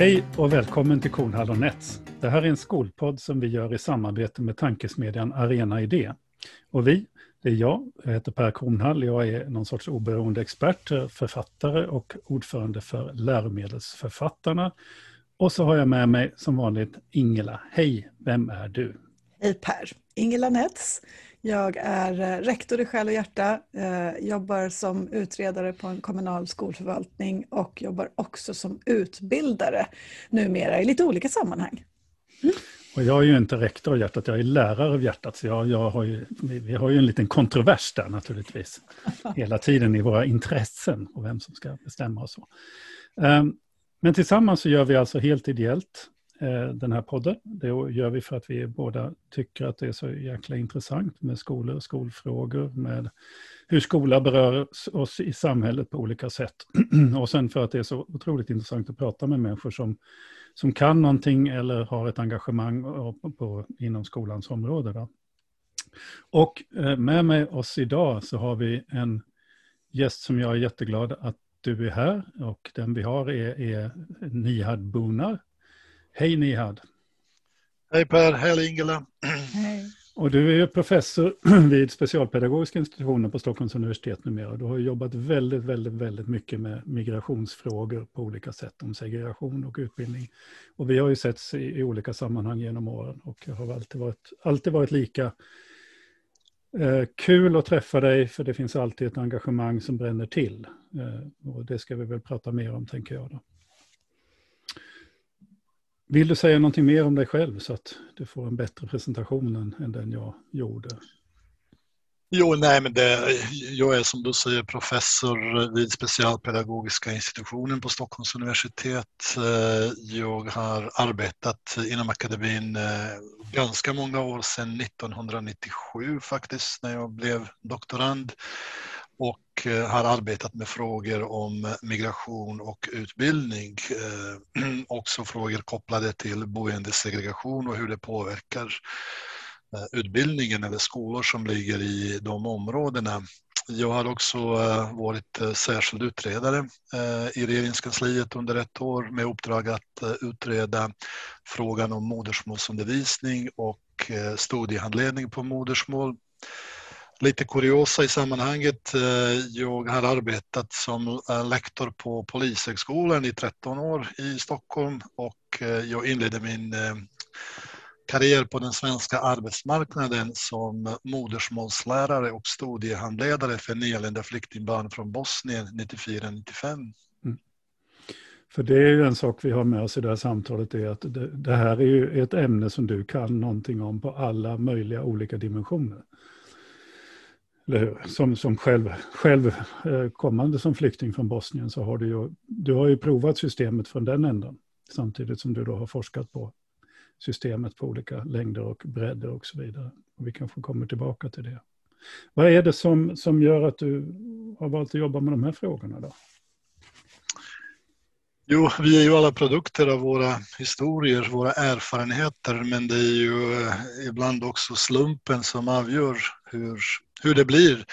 Hej och välkommen till Kornhall och Nets. Det här är en skolpodd som vi gör i samarbete med tankesmedjan Arena Idé. Och vi, det är jag, jag heter Per Kornhall, jag är någon sorts oberoende expert, författare och ordförande för Läromedelsförfattarna. Och så har jag med mig som vanligt Ingela. Hej, vem är du? Hej Per, Ingela Nets. Jag är eh, rektor i Själ och hjärta, eh, jobbar som utredare på en kommunal skolförvaltning och jobbar också som utbildare numera i lite olika sammanhang. Mm. Och jag är ju inte rektor av hjärtat, jag är lärare av hjärtat, så jag, jag har ju, vi har ju en liten kontrovers där naturligtvis. Hela tiden i våra intressen och vem som ska bestämma och så. Um, men tillsammans så gör vi alltså helt ideellt Eh, den här podden. Det gör vi för att vi båda tycker att det är så jäkla intressant med skolor och skolfrågor, med hur skola berör oss i samhället på olika sätt. och sen för att det är så otroligt intressant att prata med människor som, som kan någonting eller har ett engagemang på, på, inom skolans område. Då. Och eh, med mig oss idag så har vi en gäst som jag är jätteglad att du är här och den vi har är, är Nihad Bonar Hej Nihad! Hej Per, hej Ingela! Hej! Och du är professor vid specialpedagogiska institutionen på Stockholms universitet numera. Du har jobbat väldigt, väldigt, väldigt mycket med migrationsfrågor på olika sätt, om segregation och utbildning. Och vi har ju setts i, i olika sammanhang genom åren och det har alltid varit, alltid varit lika eh, kul att träffa dig, för det finns alltid ett engagemang som bränner till. Eh, och det ska vi väl prata mer om, tänker jag. Då. Vill du säga någonting mer om dig själv så att du får en bättre presentation än, än den jag gjorde? Jo, nej, men det, jag är som du säger professor vid specialpedagogiska institutionen på Stockholms universitet. Eh, jag har arbetat inom akademin eh, ganska många år sedan 1997 faktiskt när jag blev doktorand och eh, har arbetat med frågor om migration och utbildning. Eh, också frågor kopplade till boendesegregation och hur det påverkar eh, utbildningen eller skolor som ligger i de områdena. Jag har också varit särskild utredare i regeringskansliet under ett år med uppdrag att utreda frågan om modersmålsundervisning och studiehandledning på modersmål Lite kuriosa i sammanhanget. Eh, jag har arbetat som eh, lektor på Polishögskolan i 13 år i Stockholm och eh, jag inledde min karriär på den svenska arbetsmarknaden som modersmålslärare och studiehandledare för nyanlända flyktingbarn från Bosnien 94-95. Mm. För det är ju en sak vi har med oss i det här samtalet, är att det, det här är ju ett ämne som du kan någonting om på alla möjliga olika dimensioner som, som själv, själv eh, kommande som flykting från Bosnien så har du ju, du har ju provat systemet från den änden. Samtidigt som du då har forskat på systemet på olika längder och bredder och så vidare. Och vi kanske kommer tillbaka till det. Vad är det som, som gör att du har valt att jobba med de här frågorna då? Jo, vi är ju alla produkter av våra historier, våra erfarenheter, men det är ju eh, ibland också slumpen som avgör hur hur det blir.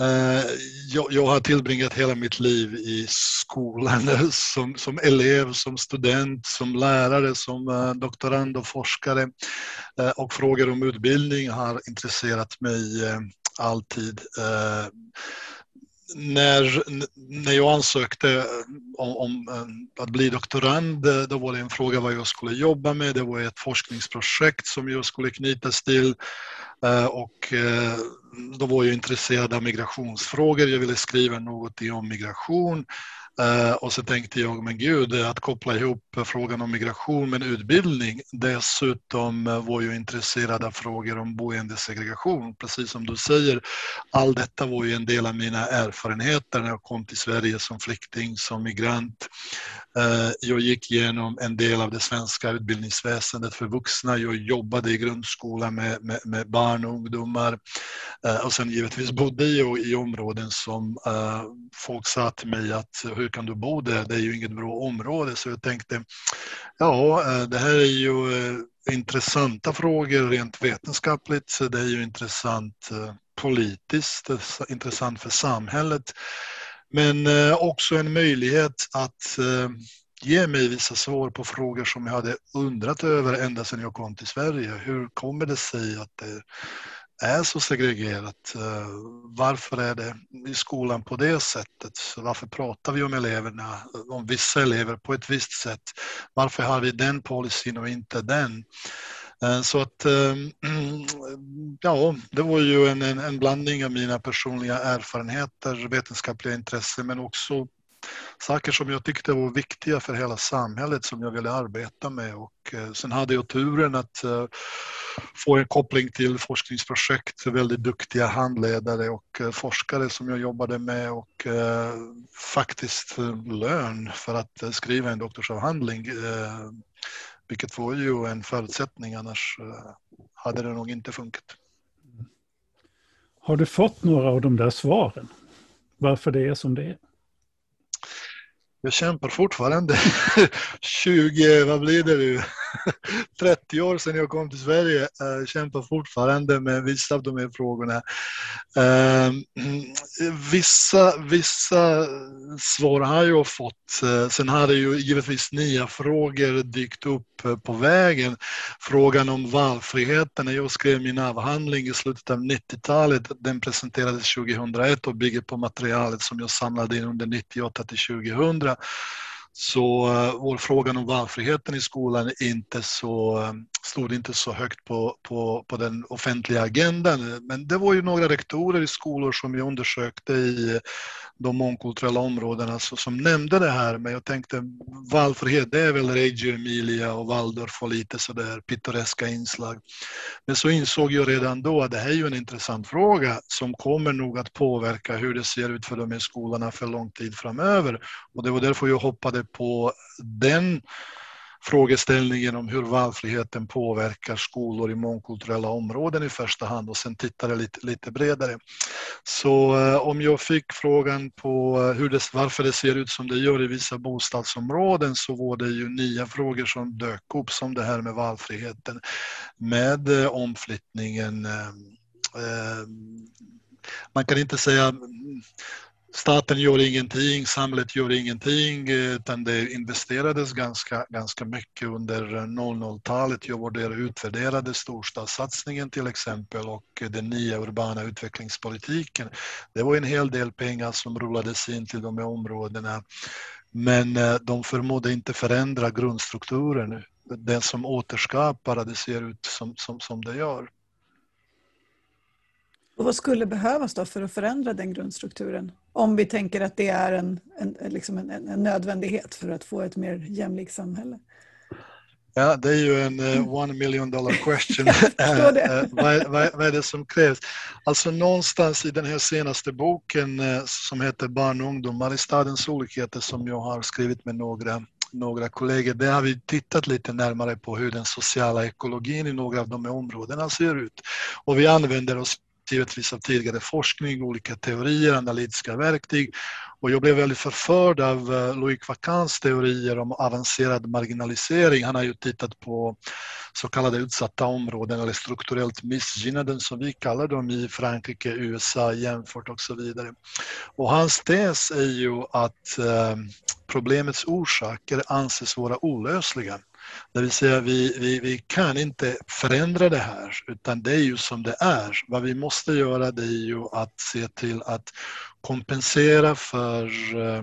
Eh, jag, jag, har tillbringat hela mitt liv i skolan som, som elev, som student, som lärare, som eh, doktorand och forskare. Och frågor om utbildning har intresserat mig alltid. När, när jag ansökte om, om, eh, att bli doktorand, eh, då var det en fråga vad jag skulle jobba med. Det var ett forskningsprojekt som jag skulle knytas till. Eh, och då var jag intresserad av migrationsfrågor. Jag ville skriva något om migration Eh, och så tänkte jag, men gud, att koppla ihop frågan om migration med utbildning. Dessutom eh, var jag intresserad av frågor om boendesegregation. Precis som du säger, allt detta var ju en del av mina erfarenheter när jag kom till Sverige som flykting, som migrant. Eh, jag gick igenom en del av det svenska utbildningsväsendet för vuxna. Jag jobbade i grundskolan med, med, med barn och ungdomar. Och sen givetvis bodde jag i områden som folk sa till mig att hur kan du bo där? Det är ju inget bra område. Så jag tänkte, ja, eh, det här är ju eh, intressanta frågor rent vetenskapligt. Det är ju intressant eh, politiskt, intressant för samhället. Men också en möjlighet att ge mig vissa svar på frågor som jag hade undrat över ända sedan jag kom till Sverige. Hur kommer det sig att det är så segregerat? Eh, varför är det i skolan på det sättet? Varför pratar vi om eleverna, om vissa elever på ett visst sätt? Varför har vi den policyn och inte den? Eh, så att, ehm, ja, det var ju en, en, en, blandning av mina personliga erfarenheter, vetenskapliga intressen men också saker som jag tyckte var viktiga för hela samhället som jag ville arbeta med. Och eh, sen hade jag turen att eh, få en koppling till forskningsprojekt, väldigt duktiga handledare och eh, forskare som jag jobbade med och faktiskt lön för att skriva en doktorsavhandling vilket var ju en förutsättning, annars hade det nog inte funkat. Har du fått några av de där svaren? Varför det är som det är? Jag kämpar fortfarande. 20, vad blir det nu? 30 år sedan jag kom till Sverige. Jag kämpar fortfarande med vissa av de här frågorna. Eh, mm, vissa, vissa svar har jag fått. Eh, sen har det ju givetvis nya frågor dykt upp på vägen. Frågan om valfriheten. När jag skrev min avhandling i slutet av 90-talet, den presenterades 2001 och bygger på materialet som jag samlade in under 98 till 2000 så eh, vår frågan om valfriheten i skolan inte så, eh, stod inte så högt på, på, på den offentliga agendan. Men det var ju några rektorer i skolor som jag undersökte i de mångkulturella områdena så, som nämnde det här. Men jag tänkte valfrihet, det är väl Reggio Emilia och Waldorf och lite sådär pittoreska inslag. Men så insåg jag redan då att det här är ju en intressant fråga som kommer nog att påverka hur det ser ut för de här skolorna för lång tid framöver. Och det var därför jag hoppade på den frågeställningen om hur valfriheten påverkar skolor i mångkulturella områden i första hand och sen tittade lite, lite bredare. Så eh, om jag fick frågan på eh, hur det, varför det ser ut som det gör i vissa bostadsområden så var det ju nya frågor som dök upp som det här med valfriheten med eh, omflyttningen eh, eh, man kan inte säga staten gör ingenting, samhället gör ingenting, eh, utan det investerades ganska, ganska mycket under 00-talet. Jag var där och utvärderade storstadssatsningen till exempel och den nya urbana utvecklingspolitiken. Det var en hel del pengar som rullades in till de här områdena, men eh, de förmådde inte förändra grundstrukturen. Den som återskapar det ser ut som, som, som det gör. Och vad skulle behövas då för att förändra den grundstrukturen? Om vi tänker att det är en, en, liksom en, en nödvändighet för att få ett mer jämlikt samhälle. Ja, det är ju en uh, one million dollar question. uh, vad, vad, vad, är det som krävs? Alltså någonstans i den här senaste boken uh, som heter Barn och ungdomar i stadens olikheter som jag har skrivit med några några kollegor, där har vi tittat lite närmare på hur den sociala ekologin i några av de här områdena ser ut. Och vi använder oss givetvis av tidigare forskning, olika teorier, analytiska verktyg. Och jag blev väldigt förförd av eh, Loic Vacans teorier om avancerad marginalisering. Han har ju tittat på så kallade utsatta områden eller strukturellt missgynnade som vi kallar dem i Frankrike, USA jämfört och så vidare. Och hans tes är ju att eh, problemets orsaker anses vara olösliga. Det vill säga vi, vi, vi kan inte förändra det här utan det är ju som det är. Vad vi måste göra det är ju att se till att kompensera för eh,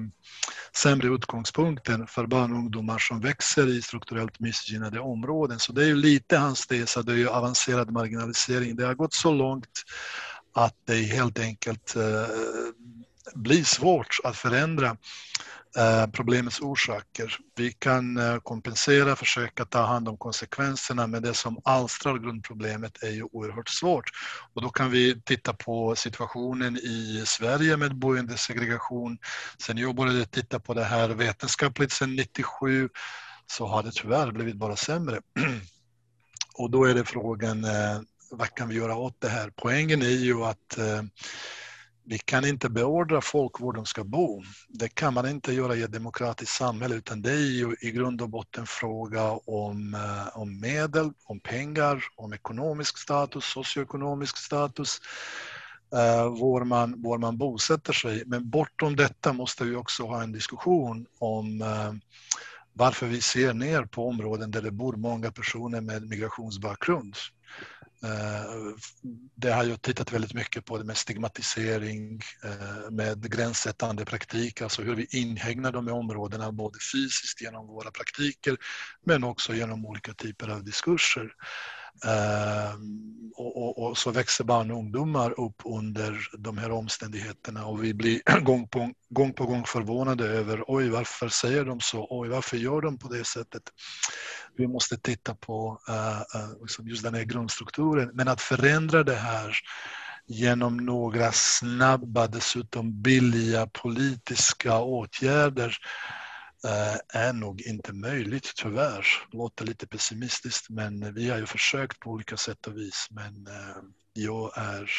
sämre utgångspunkter för barn och ungdomar som växer i strukturellt missgynnade områden. Så det är ju lite hans tes, det är ju avancerad marginalisering. Det har gått så långt att det helt enkelt eh, blir svårt att förändra Eh, problemets orsaker. Vi kan eh, kompensera, försöka ta hand om konsekvenserna, men det som alstrar grundproblemet är ju oerhört svårt. Och då kan vi titta på situationen i Sverige med boendesegregation. Sen jag började titta på det här vetenskapligt sedan 97 så har det tyvärr blivit bara sämre. Och då är det frågan, eh, vad kan vi göra åt det här? Poängen är ju att vi kan inte beordra folk var de ska bo. Det kan man inte göra i ett demokratiskt samhälle utan det är ju i grund och botten fråga om, eh, om medel, om pengar, om ekonomisk status, socioekonomisk status, eh, var, man, var man bosätter sig. Men bortom detta måste vi också ha en diskussion om eh, varför vi ser ner på områden där det bor många personer med migrationsbakgrund. Eh, det har jag tittat väldigt mycket på det med stigmatisering, eh, med gränssättande praktik, alltså hur vi inhägnar de här områdena både fysiskt genom våra praktiker men också genom olika typer av diskurser. Ehm, och, och, och, så växer barn och ungdomar upp under de här omständigheterna och vi blir gång på, gång på gång förvånade över oj varför säger de så, oj varför gör de på det sättet. Vi måste titta på uh, just den här grundstrukturen men att förändra det här genom några snabba, dessutom billiga politiska åtgärder Eh, är nog inte möjligt tyvärr. Det låter lite pessimistiskt men vi har ju försökt på olika sätt och vis men eh, jag är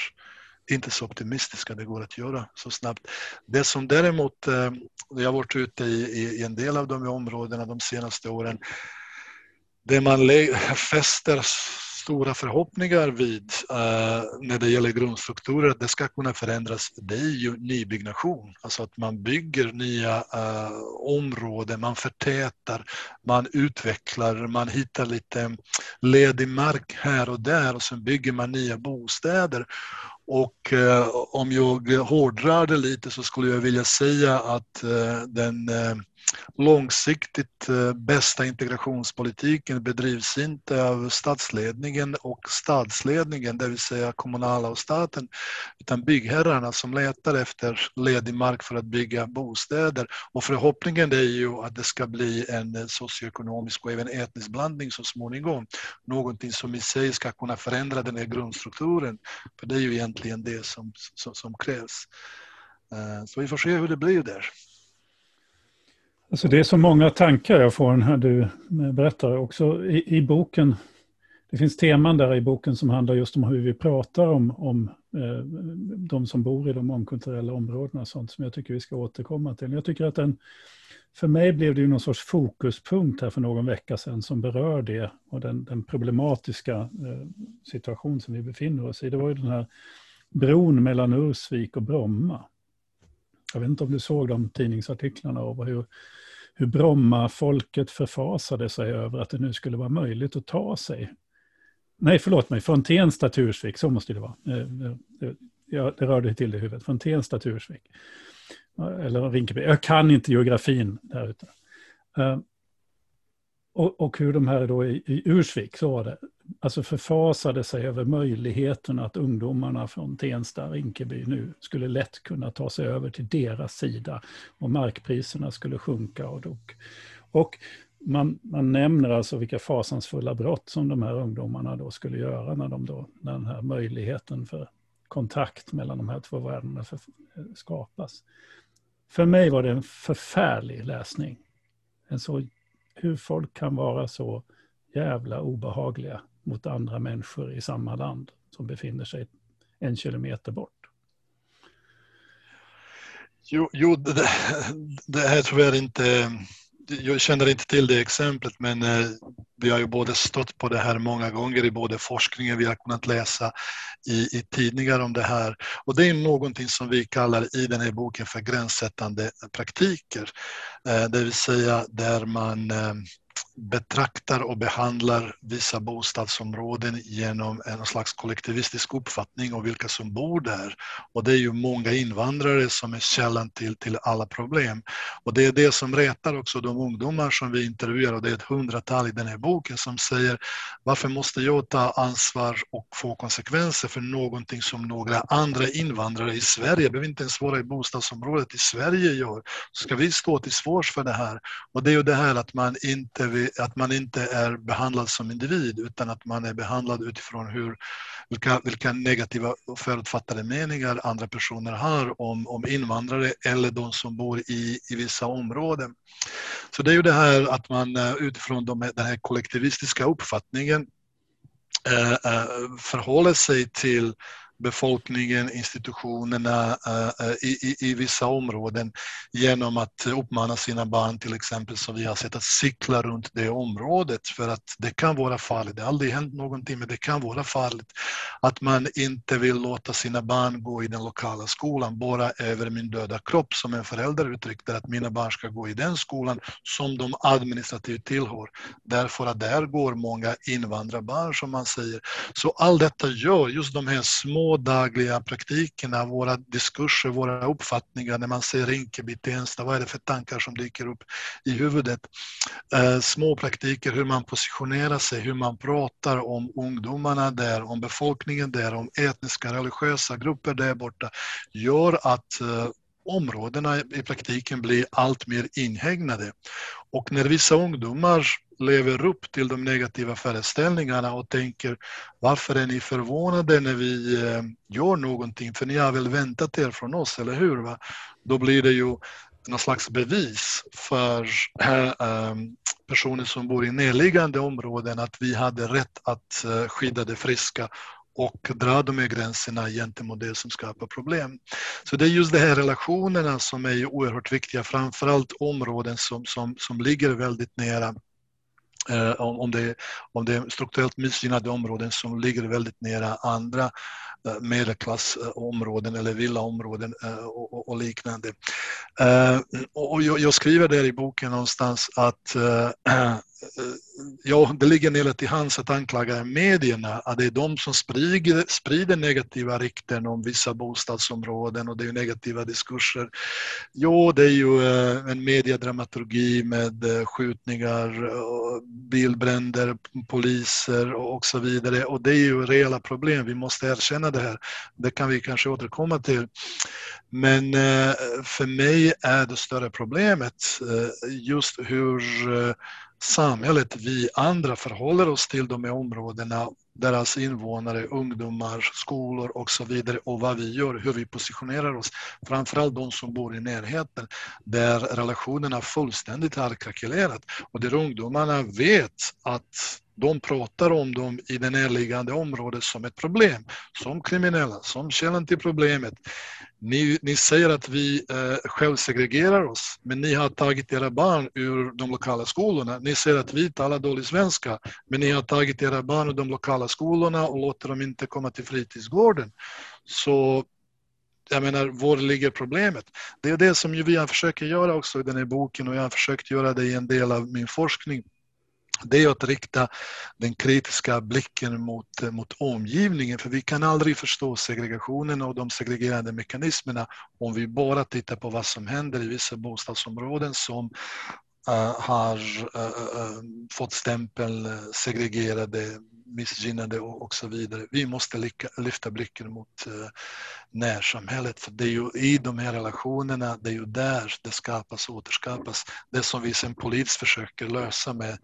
inte så optimistisk att det går att göra så snabbt. Det som däremot, eh, jag har varit ute i, i en del av de områdena de senaste åren, det man fäster stora förhoppningar vid eh, när det gäller grundstrukturer, att det ska kunna förändras, det är ju nybyggnation. Alltså att man bygger nya eh, områden, man förtätar, man utvecklar, man hittar lite ledig mark här och där och sen bygger man nya bostäder. Och eh, om jag hårdrar det lite så skulle jag vilja säga att eh, den eh, långsiktigt eh, bästa integrationspolitiken bedrivs inte av statsledningen och stadsledningen, det vill säga kommunala och staten, utan byggherrarna som letar efter ledig mark för att bygga bostäder. Och förhoppningen är ju att det ska bli en eh, socioekonomisk och även etnisk blandning så småningom. Någonting som i sig ska kunna förändra den här grundstrukturen, för det är ju egentligen det som, som, som krävs. Eh, så vi får se hur det blir där. Alltså det är så många tankar jag får när du eh, berättar. Också i, i, boken, det finns teman där i boken som handlar just om hur vi pratar om, om eh, de som bor i de mångkulturella områdena, sånt som jag tycker vi ska återkomma till. Jag tycker att den, för mig blev det ju någon sorts fokuspunkt här för någon vecka sedan som berör det och den, den problematiska eh, situation som vi befinner oss i. Det var ju den här bron mellan Ursvik och Bromma. Jag vet inte om du såg de tidningsartiklarna och hur hur Bromma-folket förfasade sig över att det nu skulle vara möjligt att ta sig. Nej, förlåt mig, från Tensta till Ursvik, så måste det vara. Eh, eh, eh, det, det rörde till det i huvudet, från Tensta till Ursvik. Eller Rinkeby. Jag kan inte geografin där ute. Och, och, hur de här då i, i Ursvik, så var det, alltså förfasade sig över möjligheten att ungdomarna från Tensta, Rinkeby nu skulle lätt kunna ta sig över till deras sida och markpriserna skulle sjunka. Och, dock. och man, man nämner alltså vilka fasansfulla brott som de här ungdomarna då skulle göra när, de då, när den här möjligheten för kontakt mellan de här två världarna för, skapas. För mig var det en förfärlig läsning. En så, hur folk kan vara så jävla obehagliga mot andra människor i samma land som befinner sig en kilometer bort. Jo, jo det, det här tror jag inte jag känner inte till det exemplet men eh, vi har ju både stött på det här många gånger i både forskningen, vi har kunnat läsa i, i tidningar om det här. Och det är någonting som vi kallar i den här boken för gränssättande praktiker. Eh, det vill säga där man eh, betraktar och behandlar vissa bostadsområden genom en slags kollektivistisk uppfattning om vilka som bor där. Och det är ju många invandrare som är källan till, till alla problem. Och det är det som retar också de ungdomar som vi intervjuar och det är ett hundratal i den här boken som säger varför måste jag ta ansvar och få konsekvenser för någonting som några andra invandrare i Sverige, behöver inte ens vara i bostadsområdet i Sverige gör. Ska vi stå till svars för det här? Och det är ju det här att man inte vill att man inte är behandlad som individ utan att man är behandlad utifrån hur, vilka, vilka negativa förutfattade meningar andra personer har om, om invandrare eller de som bor i, i vissa områden. Så det är ju det här att man eh, utifrån de, den här kollektivistiska uppfattningen eh, eh, förhåller sig till befolkningen, institutionerna eh, eh, i, i, i vissa områden genom att uppmana sina barn till exempel, som vi har sett, att cykla runt det området för att det kan vara farligt. Det har aldrig hänt någonting men det kan vara farligt. Att man inte vill låta sina barn gå i den lokala skolan, bara över min döda kropp som en förälder uttryckte att mina barn ska gå i den skolan som de administrativt tillhör. Därför att där går många invandrarbarn som man säger. Så allt detta gör just de här små dagliga praktikerna, våra diskurser, våra uppfattningar när man ser Rinkeby, Tensta, vad är det för tankar som dyker upp i huvudet? Eh, små praktiker, hur man positionerar sig, hur man pratar om ungdomarna där, om befolkningen där, om etniska, religiösa grupper där borta, gör att eh, områdena i praktiken blir allt mer inhägnade. Och när vissa ungdomar lever upp till de negativa föreställningarna och tänker varför är ni förvånade när vi eh, gör någonting för ni har väl väntat er från oss, eller hur? Va? Då blir det ju någon slags bevis för eh, eh, personer som bor i närliggande områden att vi hade rätt att skydda det friska och dra de här gränserna gentemot det som skapar problem. Så det är just de här relationerna som är oerhört viktiga, framförallt områden som, som, som ligger väldigt nära Eh, om, det, om det är strukturellt missgynnade områden som ligger väldigt nära andra Eh, medelklassområden eh, eller villaområden eh, och, och, liknande. Och jag, jag, skriver där i boken någonstans att ja, det ligger nära till hands att anklaga medierna att det är de som sprider, sprider negativa rykten om vissa bostadsområden och det är negativa diskurser. Jo, det är ju en mediedramaturgi med skjutningar, bilbränder, poliser och så vidare och det är ju reella problem. Vi måste erkänna det här. Det kan vi kanske återkomma till. Men eh, för mig är det större problemet eh, just hur eh, samhället, vi andra förhåller oss till de här områdena, deras invånare, ungdomar, skolor och så vidare och vad vi gör, hur vi positionerar oss. Framförallt de som bor i närheten där relationerna fullständigt har krackelerat och där ungdomarna vet att de pratar om dem i det närliggande området som ett problem, som kriminella, som källan till problemet. Ni, ni säger att vi eh, självsegregerar oss, men ni har tagit era barn ur de lokala skolorna. Ni säger att vi talar dålig svenska, men ni har tagit era barn ur de lokala skolorna och låter dem inte komma till fritidsgården. Så jag menar, var ligger problemet? Det är det som vi försöker göra också i den här boken och jag har försökt göra det i en del av min forskning det är att rikta den kritiska blicken mot, mot omgivningen för vi kan aldrig förstå segregationen och de segregerande mekanismerna om vi bara tittar på vad som händer i vissa bostadsområden som uh, har uh, uh, fått stämpeln segregerade, missgynnade och, och så vidare. Vi måste lika, lyfta blicken mot uh, närsamhället för det är ju i de här relationerna, det är ju där det skapas och återskapas. Det som vi sen politiskt försöker lösa med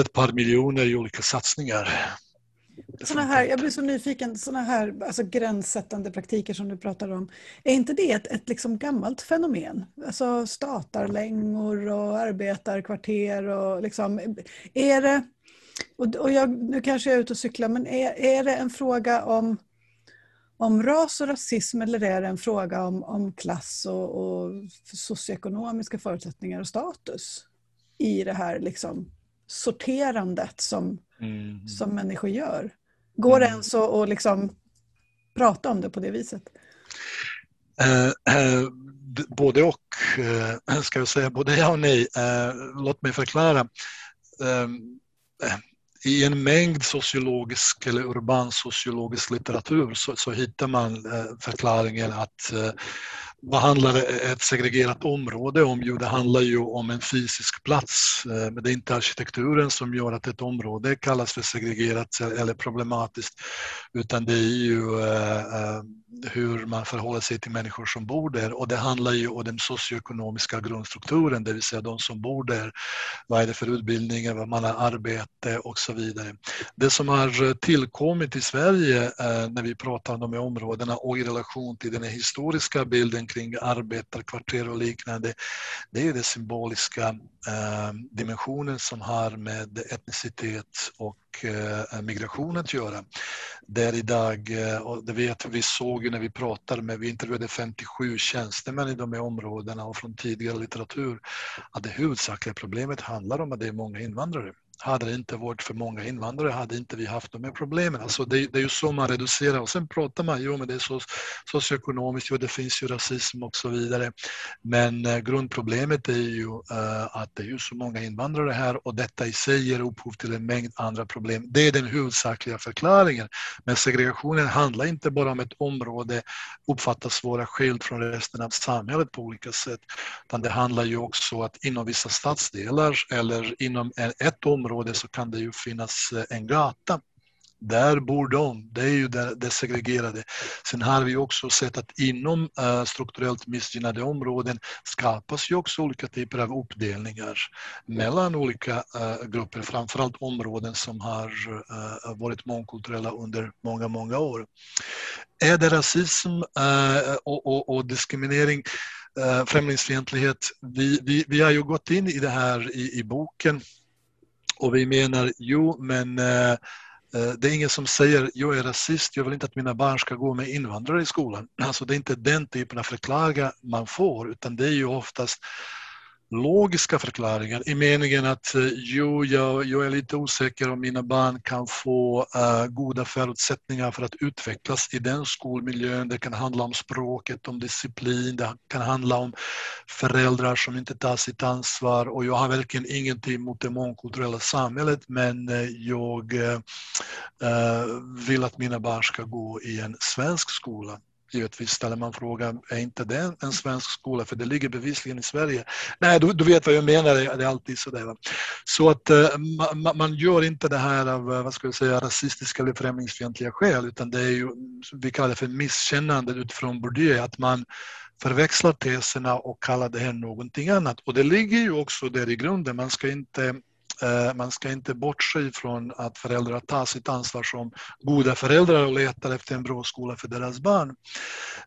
ett par miljoner i olika satsningar. Såna här, jag blir så nyfiken, sådana här alltså gränssättande praktiker som du pratar om, är inte det ett, ett liksom gammalt fenomen? Alltså statarlängor och arbetarkvarter och liksom, är det, och, och jag, nu kanske jag är ute och cyklar, men är, är det en fråga om, om ras och rasism eller är det en fråga om, om klass och, och socioekonomiska förutsättningar och status? i det här liksom sorterandet som, mm. som människor gör. Går det mm. ens att liksom prata om det på det viset? Eh, eh, både och, eh, ska jag säga, både ja och nej. Eh, låt mig förklara. Eh, I en mängd sociologisk eller urban sociologisk litteratur så, så hittar man förklaringen att vad handlar ett segregerat område om? Jo, det handlar ju om en fysisk plats. Eh, men det är inte arkitekturen som gör att ett område kallas för segregerat eller problematiskt, utan det är ju eh, eh, hur man förhåller sig till människor som bor där och det handlar ju om den socioekonomiska grundstrukturen, det vill säga de som bor där. Vad är det för utbildningar, vad man har arbete och så vidare. Det som har tillkommit i Sverige när vi pratar om de här områdena och i relation till den historiska bilden kring arbetarkvarter och liknande, det är den symboliska eh, dimensionen som har med etnicitet och eh, migration att göra. där idag, eh, och det vet vi såg när vi pratade med, vi intervjuade 57 tjänstemän i de här områdena och från tidigare litteratur, att det huvudsakliga problemet handlar om att det är många invandrare. Hade det inte varit för många invandrare hade inte vi haft de här problemen. Alltså det, det är ju så man reducerar och sen pratar man ju om det är så, socioekonomiskt, och det finns ju rasism och så vidare. Men eh, grundproblemet är ju eh, att det är ju så många invandrare här och detta i sig ger upphov till en mängd andra problem. Det är den huvudsakliga förklaringen. Men segregationen handlar inte bara om ett område uppfattas vara skilt från resten av samhället på olika sätt. Utan det handlar ju också att inom vissa stadsdelar eller inom ett område område så kan det ju finnas eh, en gata. Där bor de, det är ju det, det segregerade. Sen har vi också sett att inom eh, strukturellt missgynnade områden skapas ju också olika typer av uppdelningar mellan olika eh, grupper, framförallt områden som har varit mångkulturella under många, många år. Är det rasism och, och, och diskriminering? främlingsfientlighet. Vi, vi, vi har ju gått in i det här i, i boken och vi menar, jo men eh, eh, det är ingen som säger jag är rasist, jag vill inte att mina barn ska gå med invandrare i skolan. Alltså det är inte den typen av förklaringar man får utan det är ju oftast logiska förklaringar i meningen att eh, jo, jag, jag är lite osäker om mina barn kan få uh, goda förutsättningar för att utvecklas i den skolmiljön. Det kan handla om språket, om disciplin, det kan handla om föräldrar som inte tar sitt ansvar och jag har verkligen ingenting mot det mångkulturella samhället men eh, jag uh, vill att mina barn ska gå i en svensk skola givetvis ställer man frågan, är inte det en svensk skola? För det ligger bevisligen i Sverige. Nej, du, du vet vad jag menar, det är alltid sådär. Så att eh, man, man, gör inte det här av, eh, vad ska jag säga, rasistiska eller främlingsfientliga skäl, utan det är ju, vi kallar det för misskännande utifrån Bourdieu, att man förväxlar teserna och kallar det här någonting annat. Och det ligger ju också där i grunden, man ska inte Eh, man ska inte bortse ifrån att föräldrar tar sitt ansvar som goda föräldrar och letar efter en bra skola för deras barn.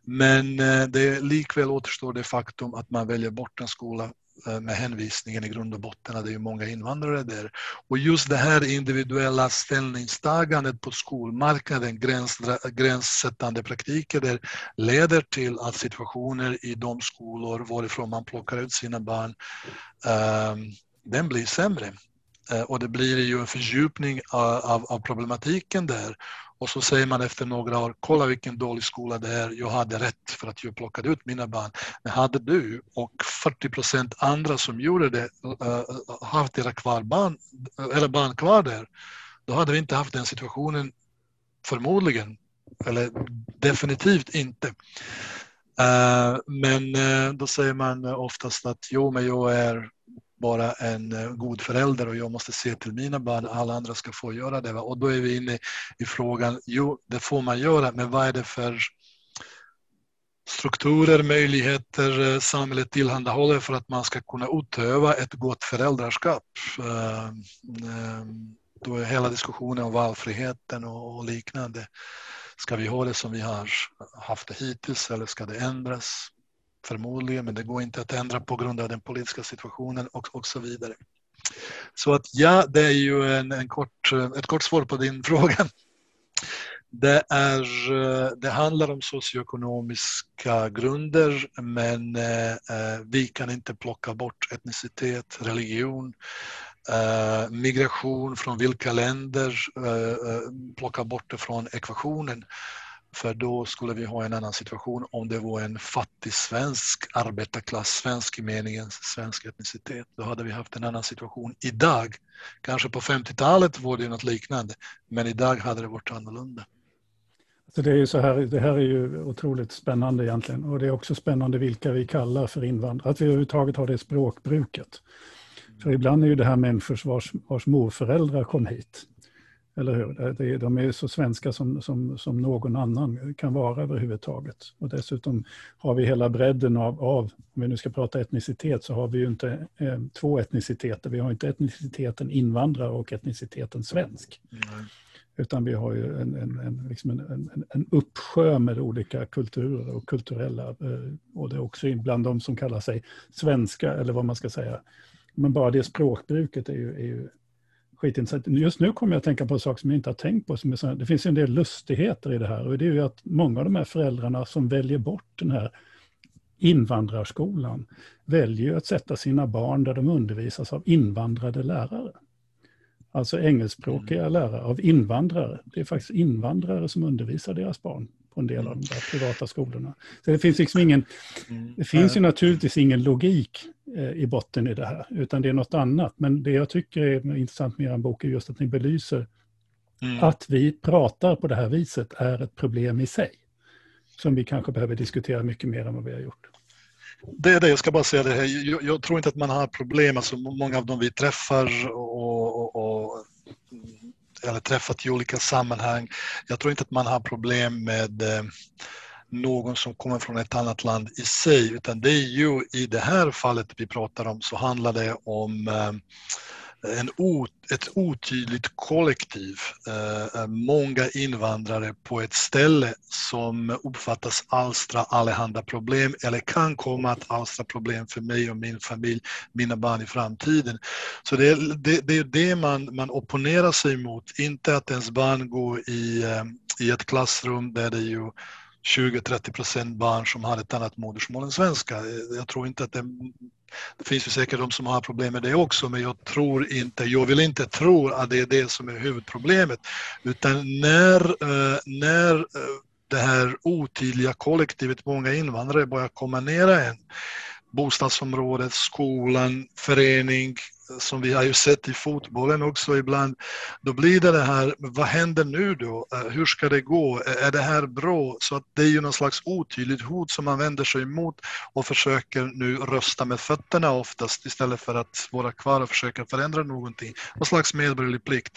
Men eh, det likväl återstår det faktum att man väljer bort en skola eh, med hänvisningen i grund och botten att det är många invandrare där. Och just det här individuella ställningstagandet på skolmarknaden, gräns, gränssättande praktiker där leder till att situationer i de skolor varifrån man plockar ut sina barn, um, den blir sämre. Eh, och det blir ju en fördjupning eh, av, av, problematiken där. Och så säger man efter några år, kolla vilken dålig skola det är, jag hade rätt för att jag plockade ut mina barn. Men hade du och 40 procent andra som gjorde det eh, haft era kvar barn, eller barn kvar där, då hade vi inte haft den situationen förmodligen, eller definitivt inte. Men då säger man oftast att jo, men jag är bara en eh, god förälder och jag måste se till mina barn, alla andra ska få göra det. Och då är vi inne i frågan, jo det får man göra, men vad är det för strukturer, möjligheter eh, samhället tillhandahåller för att man ska kunna utöva ett gott föräldraskap. Eh, då är hela diskussionen om valfriheten och liknande. Ska vi ha det som vi har haft det hittills eller ska det ändras? Förmodligen, men det går inte att ändra på grund av den politiska situationen och, och så vidare. Så att ja, det är ju en, en kort, eh, ett kort svar på din fråga. Det, är, eh, det handlar om socioekonomiska grunder men eh, eh, vi kan inte plocka bort etnicitet, religion, eh, migration från vilka länder, eh, plocka bort det från ekvationen. För då skulle vi ha en annan situation om det var en fattig svensk arbetarklass, svensk i meningen svensk etnicitet. Då hade vi haft en annan situation idag. Kanske på 50-talet var det något liknande, men idag hade det varit annorlunda. Så det, är ju så här, det här är ju otroligt spännande egentligen och det är också spännande vilka vi kallar för invandrare, att vi överhuvudtaget har det språkbruket. För ibland är ju det här människor vars, vars morföräldrar kom hit eller hur? De är så svenska som, som, som någon annan kan vara överhuvudtaget. Och dessutom har vi hela bredden av, av, om vi nu ska prata etnicitet, så har vi ju inte eh, två etniciteter. Vi har inte etniciteten invandrare och etniciteten svensk. Mm. Utan vi har ju en, en, en, liksom en, en, en uppsjö med olika kulturer och kulturella, eh, och det är också bland de som kallar sig svenska, eller vad man ska säga. Men bara det språkbruket är ju, är ju skitintressant. Just nu kommer jag att tänka på en sak som jag inte har tänkt på. Som är så, det finns en del lustigheter i det här och det är ju att många av de här föräldrarna som väljer bort den här invandrarskolan väljer att sätta sina barn där de undervisas av invandrade lärare. Alltså engelskspråkiga mm. lärare av invandrare. Det är faktiskt invandrare som undervisar deras barn på en del av de där privata skolorna. Så det finns liksom ingen, mm. det finns ju naturligtvis ingen logik eh, i botten i det här, utan det är något annat. Men det jag tycker är intressant med er bok är just att ni belyser mm. att vi pratar på det här viset är ett problem i sig. Som vi kanske behöver diskutera mycket mer än vad vi har gjort. Det är det, jag ska bara säga det här. Jag, jag tror inte att man har problem, alltså många av dem vi träffar och, och, och eller träffat i olika sammanhang. Jag tror inte att man har problem med eh, någon som kommer från ett annat land i sig, utan det är ju i det här fallet vi pratar om så handlar det om eh, en en ett otydligt kollektiv, eh, eh, många invandrare på ett ställe som uppfattas alstra allehanda problem eller kan komma att alstra problem för mig och min familj, mina barn i framtiden. Så det är det, det, är det man, man opponerar sig mot, inte att ens barn går i, eh, i ett klassrum där det ju 20-30 procent barn som har ett annat modersmål än svenska. Jag tror inte att det det finns ju säkert de som har problem med det också, men jag tror inte, jag vill inte tro att det är det som är huvudproblemet. Utan när, eh, när eh, det här otydliga kollektivet, många invandrare börjar komma nära en, bostadsområdet, skolan, förening, som vi har ju sett i fotbollen också ibland, då blir det det här, vad händer nu då? Eh, hur ska det gå? Eh, är det här bra? Så att det är ju någon slags otydligt hot som man vänder sig emot och försöker nu rösta med fötterna oftast istället för att vara kvar och försöka förändra någonting. Någon slags medborgerlig plikt.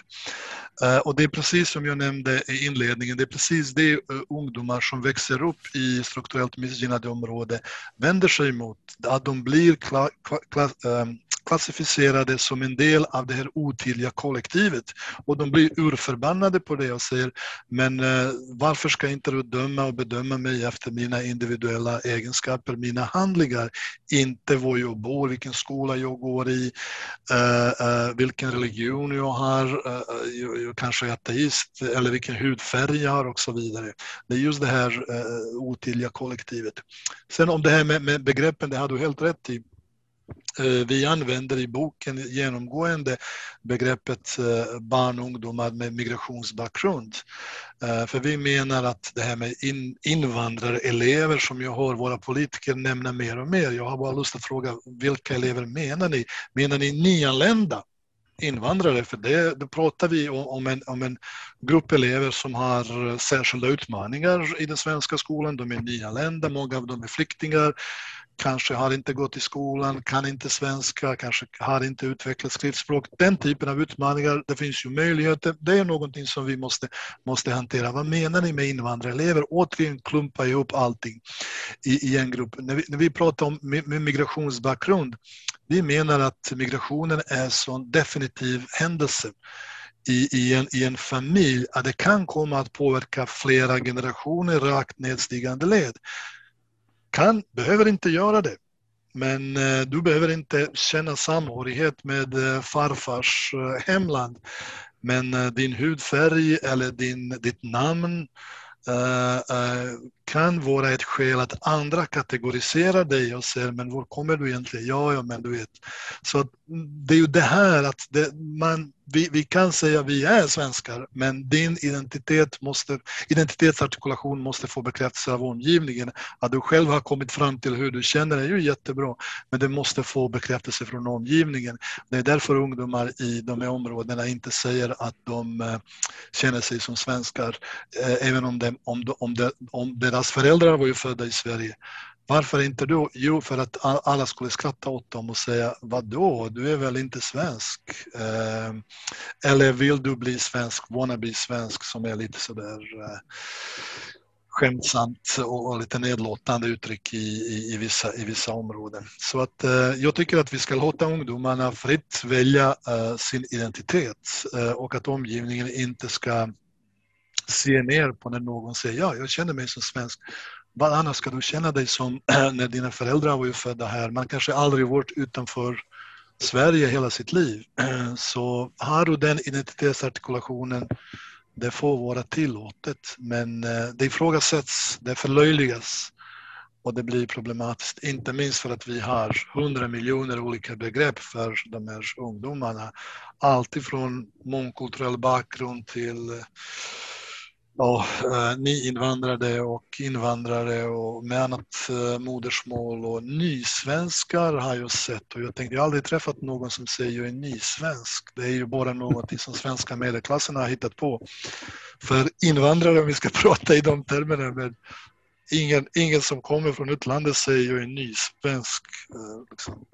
Eh, och det är precis som jag nämnde i inledningen, det är precis det ungdomar som växer upp i strukturellt missgynnade områden vänder sig emot. Att de blir kla, kla, klassificerade som en del av det här otydliga kollektivet. Och de blir urförbannade på det och säger, men eh, varför ska inte du döma och bedöma mig efter mina individuella egenskaper, mina handlingar, inte var jag bor, vilken skola jag går i, eh, eh, vilken religion jag har, jag, jag kanske är ateist, eller vilken hudfärg jag har och så vidare. Det är just det här otydliga kollektivet. Sen om det här med, med begreppen, det har du helt rätt i. Eh, vi använder i boken genomgående begreppet eh, barn och ungdomar med migrationsbakgrund. Eh, för vi menar att det här med invandrarelever som jag hör våra politiker nämna mer och mer. Jag har bara lust att fråga vilka elever menar ni? Menar ni nyanlända? invandrare, för det, då pratar vi om en, om en grupp elever som har särskilda utmaningar i den svenska skolan. De är nyanlända, många av dem är flyktingar, kanske har inte gått i skolan, kan inte svenska, kanske har inte utvecklat skriftspråk. Den typen av utmaningar, det finns ju möjligheter. Det är någonting som vi måste, måste hantera. Vad menar ni med invandrarelever? Återigen klumpa ihop allting i, i en grupp. När vi, när vi pratar om migrationsbakgrund, vi menar att migrationen är en sån definitiv händelse i, i, en, i en familj att det kan komma att påverka flera generationer rakt nedstigande led kan, behöver inte göra det. Men eh, du behöver inte känna samhörighet med eh, farfars eh, hemland. Men din hudfärg eller din, ditt namn kan vara ett skäl att andra kategoriserar dig och säger men var kommer du egentligen? Ja, ja men du vet. Så det är ju det här att det, man, vi, vi kan säga att vi är svenskar men din identitet måste, identitetsartikulation måste få bekräftelse av omgivningen. Att du själv har kommit fram till hur du känner är ju jättebra men det måste få bekräftelse från omgivningen. Det är därför ungdomar i de här områdena inte säger att de eh, känner sig som svenskar eh, även om, det, om, om, de, om deras deras föräldrar var ju födda i Sverige. Varför inte då? Jo, för att alla skulle skratta åt dem och säga vadå, du är väl inte svensk? Eh, eller vill du bli svensk, wannabe svensk som är lite sådär eh, skämtsamt och, och lite nedlåtande uttryck i, i, i, vissa, i vissa områden. Så att eh, jag tycker att vi ska låta ungdomarna fritt välja eh, sin identitet eh, och att omgivningen inte ska se ner på när någon säger ja, jag känner mig som svensk. Vad annars ska du känna dig som när dina föräldrar var ju födda här? Man kanske aldrig varit utanför Sverige hela sitt liv. Så har du den identitetsartikulationen, det får vara tillåtet. Men eh, det ifrågasätts, det förlöjligas och det blir problematiskt. Inte minst för att vi har hundra miljoner olika begrepp för de här ungdomarna. Alltifrån mångkulturell bakgrund till eh, ja, eh, nyinvandrade och invandrare och med annat eh, modersmål och nysvenskar har jag sett och jag tänkte jag har aldrig träffat någon som säger jag är nysvensk. Det är ju bara något som svenska medelklassen har hittat på. För invandrare, om vi ska prata i de termerna, men ingen, ingen som kommer från utlandet säger jag är nysvensk. Eh, liksom.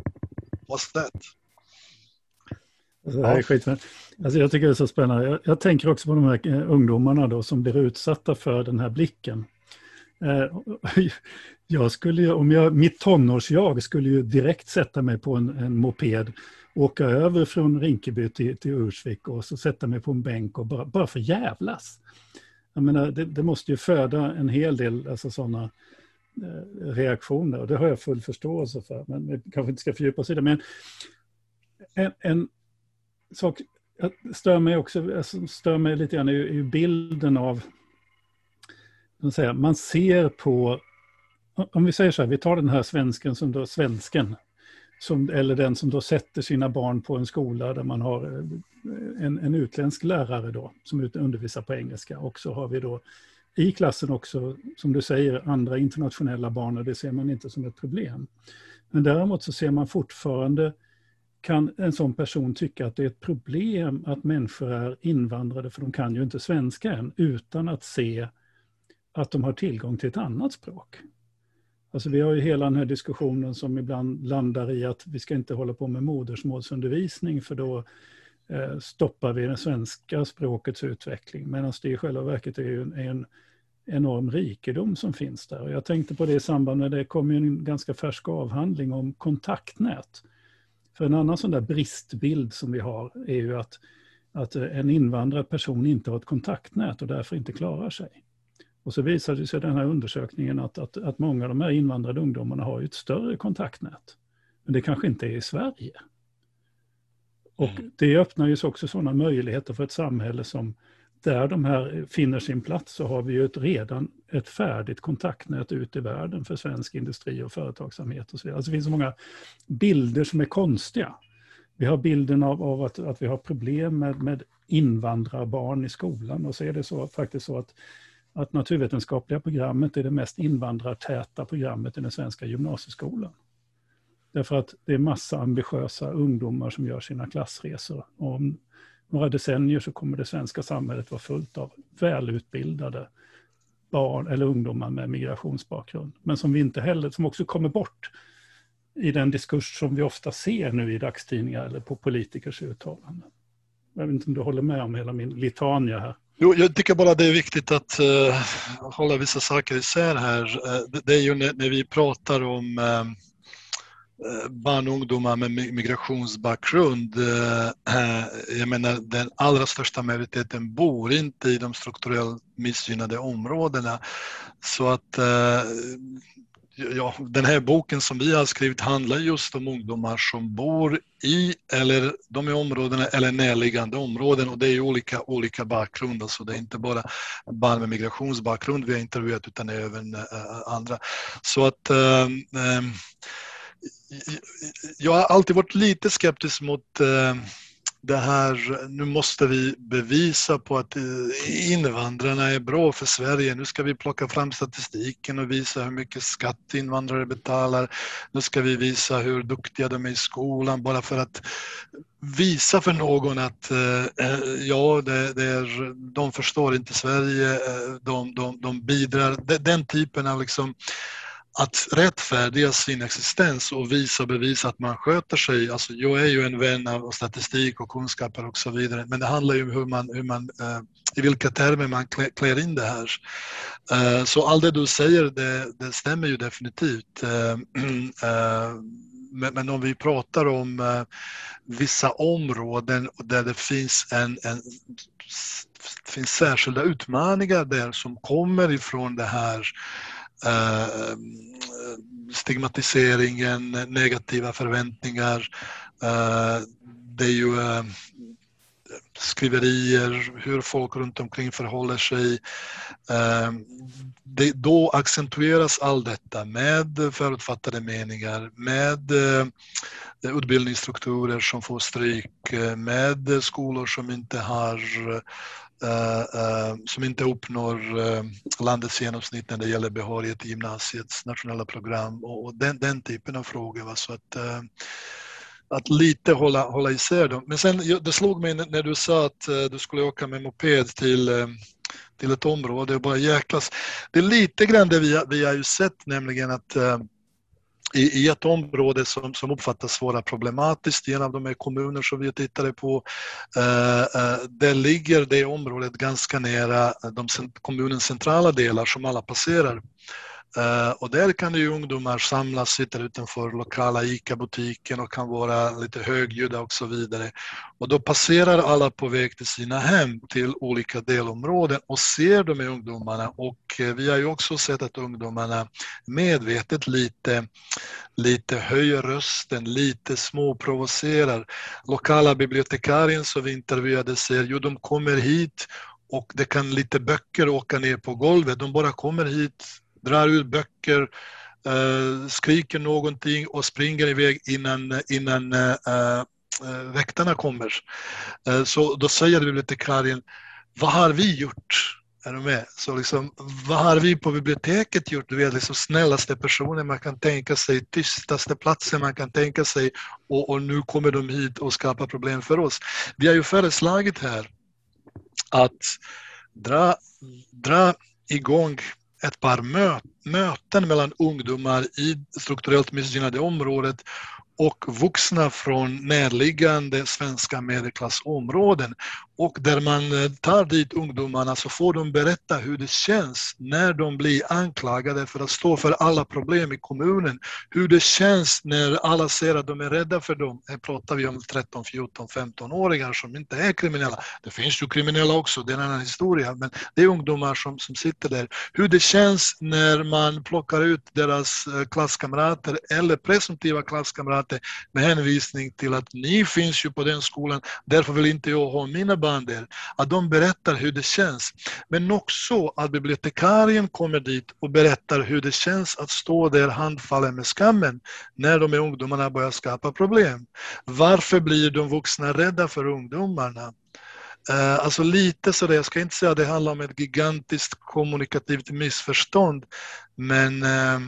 What's that? Alltså, ja. skit. Alltså, jag tycker det är så spännande. Jag, jag, tänker också på de här eh, ungdomarna då som blir utsatta för den här blicken. Eh, jag skulle om jag, mitt tonårsjag skulle ju direkt sätta mig på en, en moped, åka över från Rinkeby till, till Ursvik och så sätta mig på en bänk och bara, bara för jävlas. Jag menar, det, det måste ju föda en hel del alltså, sådana eh, reaktioner och det har jag full förståelse för. Men vi kanske inte ska fördjupa oss i det. Men en, en sak stör mig också, alltså, stör mig lite grann är ju bilden av, säga, man ser på, om vi säger så här, vi tar den här svensken som då, svensken, som, eller den som då sätter sina barn på en skola där man har eh, en, en utländsk lärare då, som undervisar på engelska. Och så har vi då i klassen också, som du säger, andra internationella barn och det ser man inte som ett problem. Men däremot så ser man fortfarande kan en sån person tycka att det är ett problem att människor är invandrade, för de kan ju inte svenska än, utan att se att de har tillgång till ett annat språk. Alltså vi har ju hela den här diskussionen som ibland landar i att vi ska inte hålla på med modersmålsundervisning för då eh, stoppar vi det svenska språkets utveckling. Medan alltså, det i själva verket är en, en enorm rikedom som finns där. Och jag tänkte på det i samband med det kom ju en ganska färsk avhandling om kontaktnät för en annan sån där bristbild som vi har är ju att, att en invandrad person inte har ett kontaktnät och därför inte klarar sig. Och så visade sig den här undersökningen att, att, att många av de här invandrade ungdomarna har ett större kontaktnät. Men det kanske inte är i Sverige. Och mm. det öppnar ju också sådana möjligheter för ett samhälle som där de här finner sin plats så har vi ju ett, redan ett färdigt kontaktnät ut i världen för svensk industri och företagsamhet. Och så vidare. Alltså det finns så många bilder som är konstiga. Vi har bilden av, av att, att vi har problem med, med invandrarbarn i skolan och så är det så, faktiskt så att, att naturvetenskapliga programmet är det mest invandrartäta programmet i den svenska gymnasieskolan. Därför att det är massa ambitiösa ungdomar som gör sina klassresor. Och om några decennier så kommer det svenska samhället vara fullt av välutbildade barn eller ungdomar med migrationsbakgrund. Men som vi inte heller, som också kommer bort i den diskurs som vi ofta ser nu i dagstidningar eller på politikers uttalanden. Jag vet inte om du håller med om hela min litania här. Jo, jag tycker bara det är viktigt att uh, hålla vissa saker isär här. Uh, det, det, är ju när, när vi pratar om uh, Eh, barn och ungdomar med migrationsbakgrund. Eh, eh, jag menar den allra största majoriteten bor inte i de strukturellt missgynnade områdena. Så att ja, den här boken som vi har skrivit handlar just om ungdomar som bor i eller de är områdena eller närliggande områden och det är olika, olika bakgrund. Alltså det är inte bara barn med migrationsbakgrund vi har intervjuat utan även andra. Så att äh, jag har alltid varit lite skeptisk mot eh, det här, nu måste vi bevisa på att eh, invandrarna är bra för Sverige. Nu ska vi plocka fram statistiken och visa hur mycket skatt invandrare betalar. Nu ska vi visa hur duktiga de är i skolan bara för att visa för någon att eh, ja, det, det, är, de förstår inte Sverige, de, de, de bidrar. Den typen av liksom att rättfärdiga sin existens och visa och bevisa att man sköter sig. Alltså, jag är ju en vän av statistik och kunskaper och så vidare, men det handlar ju om hur man, hur man, eh, i vilka termer man klär in det här. Eh, så allt det du säger, det, det stämmer ju definitivt. Eh, men, om vi pratar om vissa områden där det finns en, en finns särskilda utmaningar där som kommer ifrån det här Eh, eh, stigmatiseringen, negativa förväntningar eh, Det är ju skriverier, hur folk runt omkring förhåller sig. Det, då accentueras allt detta med förutfattade meningar, med utbildningsstrukturer som får stryk, med skolor som inte har Eh, eh, som inte uppnår eh, landets genomsnitt när det gäller behörighet till gymnasiets nationella program och, och den, den, typen av frågor. Va? Så att, att lite hålla, hålla isär dem. Men sen det slog mig när du sa att du skulle åka med moped till till ett område och bara jäklas. Det är lite grann det vi, vi har ju sett nämligen att i, i ett område som, som uppfattas vara problematiskt i en av de här kommuner som vi tittade på. Eh, eh, där ligger det området ganska nära de, kommunens centrala delar som alla passerar. Uh, och där kan ju ungdomar samlas, sitta utanför lokala ICA-butiken och kan vara lite högljudda och så vidare. Och då passerar alla på väg till sina hem, till olika delområden och ser de här ungdomarna. Och uh, vi har ju också sett att ungdomarna medvetet lite, lite höjer rösten, lite småprovocerar. Lokala bibliotekarien som vi intervjuade säger, jo de kommer hit och det kan lite böcker åka ner på golvet. De bara kommer hit drar ut böcker, eh, skriker någonting och springer iväg innan, innan eh, eh, väktarna kommer. Så då säger bibliotekarien, vad har vi gjort? Är du med? Så liksom, vad har vi på biblioteket gjort? Du vet, liksom snällaste personer man kan tänka sig, tystaste platsen man kan tänka sig och, och nu kommer de hit och skapar problem för oss. Vi har ju föreslagit här att dra, dra igång ett par mö möten mellan ungdomar i strukturellt missgynnade området och vuxna från närliggande svenska medelklassområden. Och där man eh, tar dit ungdomarna så får de berätta hur det känns när de blir anklagade för att stå för alla problem i kommunen. Hur det känns när alla ser att de är rädda för dem. Här pratar vi om 13, 14, 15-åringar som inte är kriminella. Det finns ju kriminella också, det är en annan historia. Men det är ungdomar som, som sitter där. Hur det känns när man plockar ut deras eh, klasskamrater eller presumtiva klasskamrater med hänvisning till att ni finns ju på den skolan, därför vill inte jag ha mina barn där. Att de berättar hur det känns. Men också att bibliotekarien kommer dit och berättar hur det känns att stå där handfallen med skammen när de här ungdomarna börjar skapa problem. Varför blir de vuxna rädda för ungdomarna? Eh, alltså lite sådär, jag ska inte säga att det handlar om ett gigantiskt kommunikativt missförstånd, men eh,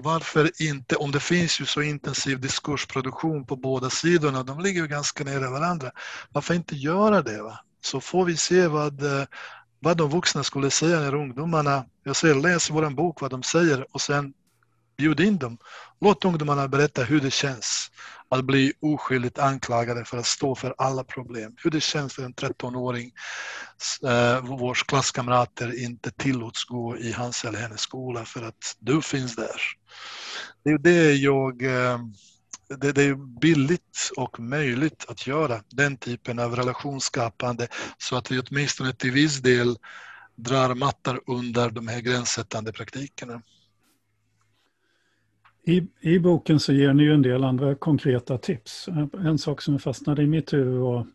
varför inte, om det finns ju så intensiv diskursproduktion på båda sidorna, de ligger ju ganska nära varandra, varför inte göra det? Va? Så får vi se vad, eh, vad de vuxna skulle säga när ungdomarna, jag säger läs vår bok vad de säger och sen bjud in dem. Låt ungdomarna berätta hur det känns att bli oskyldigt anklagade för att stå för alla problem. Hur det känns för en 13-åring eh, vars klasskamrater inte tillåts gå i hans eller hennes skola för att du finns där. Det är det jag eh, det, det, är billigt och möjligt att göra den typen av relationsskapande så att vi åtminstone till viss del drar mattar under de här gränssättande praktikerna. I, I boken så ger ni ju en del andra konkreta tips. En sak som fastnade i mitt huvud var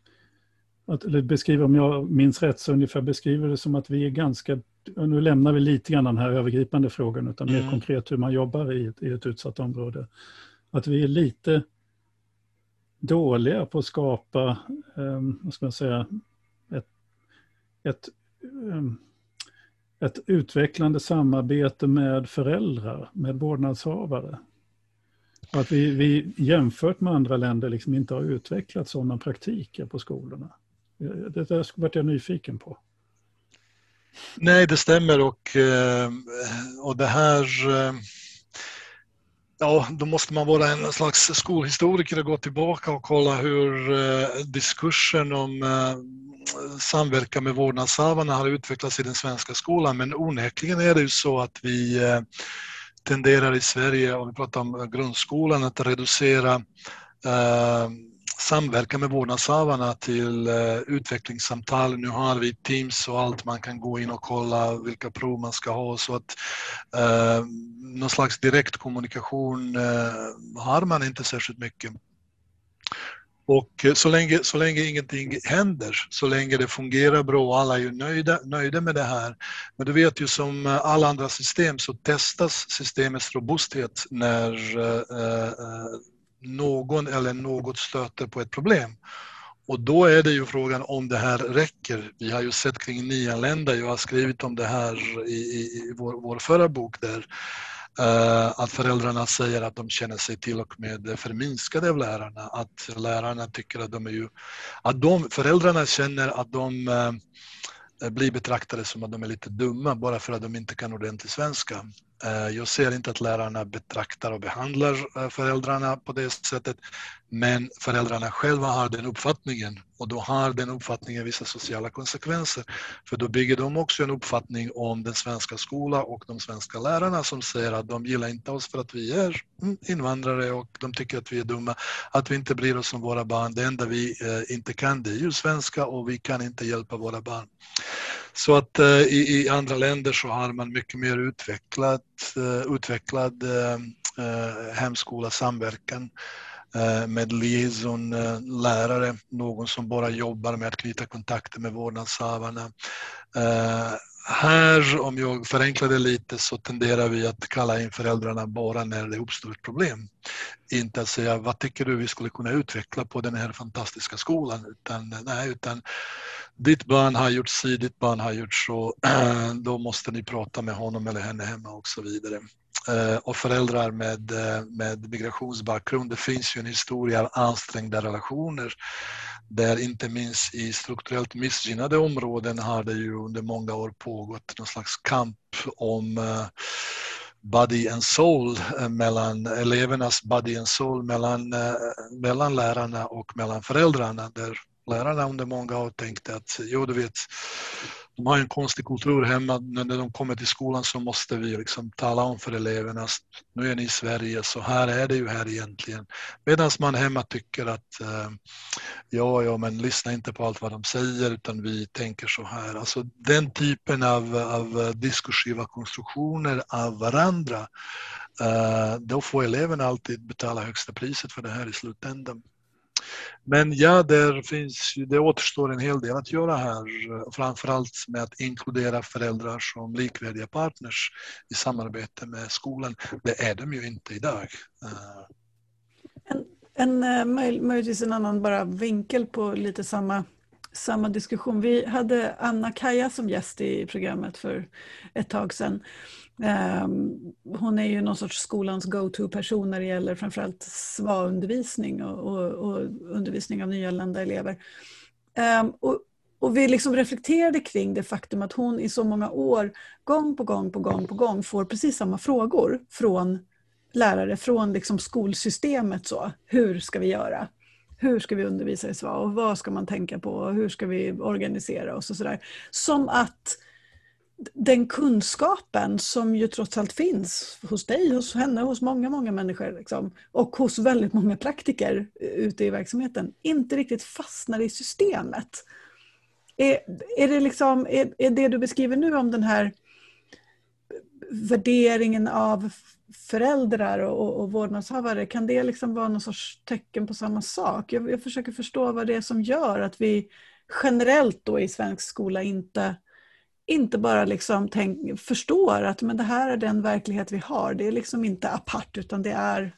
att eller beskriva, om jag minns rätt, så ungefär beskriver det som att vi är ganska, nu lämnar vi lite grann den här övergripande frågan, utan mer mm. konkret hur man jobbar i ett, i ett utsatt område. Att vi är lite dåliga på att skapa, um, vad ska man säga, ett, ett um, ett utvecklande samarbete med föräldrar, med vårdnadshavare. Och att vi, vi jämfört med andra länder liksom inte har utvecklat sådana praktiker på skolorna. Det där vart jag nyfiken på. Nej, det stämmer och, eh, och det här eh, Ja, då måste man vara en slags skolhistoriker och gå tillbaka och kolla hur eh, diskursen om eh, samverkan med vårdnadshavarna har utvecklats i den svenska skolan. Men onekligen är det ju så att vi eh, tenderar i Sverige, om vi pratar om grundskolan, att reducera samverka med vårdnadshavarna till eh, utvecklingssamtal. Nu har vi Teams och allt, man kan gå in och kolla vilka prov man ska ha så att eh, någon slags direktkommunikation eh, har man inte särskilt mycket. Och eh, så länge, så länge ingenting händer, så länge det fungerar bra och alla är nöjda, nöjda med det här. Men du vet ju som eh, alla andra system så testas systemets robusthet när eh, någon eller något stöter på ett problem. Och då är det ju frågan om det här räcker. Vi har ju sett kring nyanlända, jag har skrivit om det här i, i, i vår, vår förra bok där Uh, att föräldrarna säger att de känner sig till och med förminskade av lärarna. Att lärarna tycker att de är ju... Att de, föräldrarna känner att de uh, blir betraktade som att de är lite dumma bara för att de inte kan ordentlig svenska. Eh, jag ser inte att lärarna betraktar och behandlar eh, föräldrarna på det sättet, men föräldrarna själva har den uppfattningen och då har den uppfattningen vissa sociala konsekvenser. För då bygger de också en uppfattning om den svenska skolan och de svenska lärarna som säger att de gillar inte oss för att vi är mm, invandrare och de tycker att vi är dumma, att vi inte bryr oss om våra barn. Det enda vi eh, inte kan det är ju svenska och vi kan inte hjälpa våra barn. Så att eh, i, i, andra länder så har man mycket mer utvecklat, eh, utvecklad eh, hemskola samverkan med liaison-lärare, någon som bara jobbar med att knyta kontakter med vårdnadshavarna. Här, om jag förenklar det lite, så tenderar vi att kalla in föräldrarna bara när det uppstår ett problem. Inte att säga vad tycker du vi skulle kunna utveckla på den här fantastiska skolan, utan, nej, utan ditt barn har gjort si, ditt barn har gjort så, eh, då måste ni prata med honom eller henne hemma och så vidare. Eh, och föräldrar med, eh, med migrationsbakgrund, det finns ju en historia av ansträngda relationer där inte minst i strukturellt missgynnade områden har det ju under många år pågått någon slags kamp om body and soul mellan elevernas body and soul mellan, mellan lärarna och mellan föräldrarna där lärarna under många år tänkte att jo, du vet, de har en konstig kultur hemma. När de kommer till skolan så måste vi liksom tala om för eleverna att nu är ni i Sverige, så här är det ju här egentligen. Medan man hemma tycker att eh, ja, ja, men lyssna inte på allt vad de säger utan vi tänker så här. Alltså den typen av, av diskursiva konstruktioner av varandra, eh, då får eleverna alltid betala högsta priset för det här i slutändan. Men ja, där finns, det återstår en hel del att göra här, eh, framförallt med att inkludera föräldrar som likvärdiga partners i samarbete med skolan. Det är de ju inte idag. Eh. En, en eh, möjligtvis en annan bara vinkel på lite samma samma diskussion. Vi hade Anna Kaja som gäst i programmet för ett tag sedan. Ehm, hon är ju någon sorts skolans go-to-person när det gäller framförallt SVA-undervisning och, och, och, undervisning av nyanlända elever. Ehm, och, och vi liksom reflekterade kring det faktum att hon i så många år gång på gång på gång på gång får precis samma frågor från lärare, från liksom skolsystemet. Så. Hur ska vi göra? Hur ska vi undervisa i SVA och vad ska man tänka på? Hur ska vi organisera oss och sådär. Som att den kunskapen som ju trots allt finns hos dig, hos henne, hos många, många människor liksom, och hos väldigt många praktiker ute i verksamheten inte riktigt fastnar i systemet. Är, är, det liksom, är, är det du beskriver nu om den här värderingen av föräldrar och, och vårdnadshavare, kan det liksom vara någon sorts tecken på samma sak? Jag, jag försöker förstå vad det är som gör att vi generellt då i svensk skola inte inte bara liksom tänk, förstår att men det här är den verklighet vi har. Det är liksom inte apart utan det är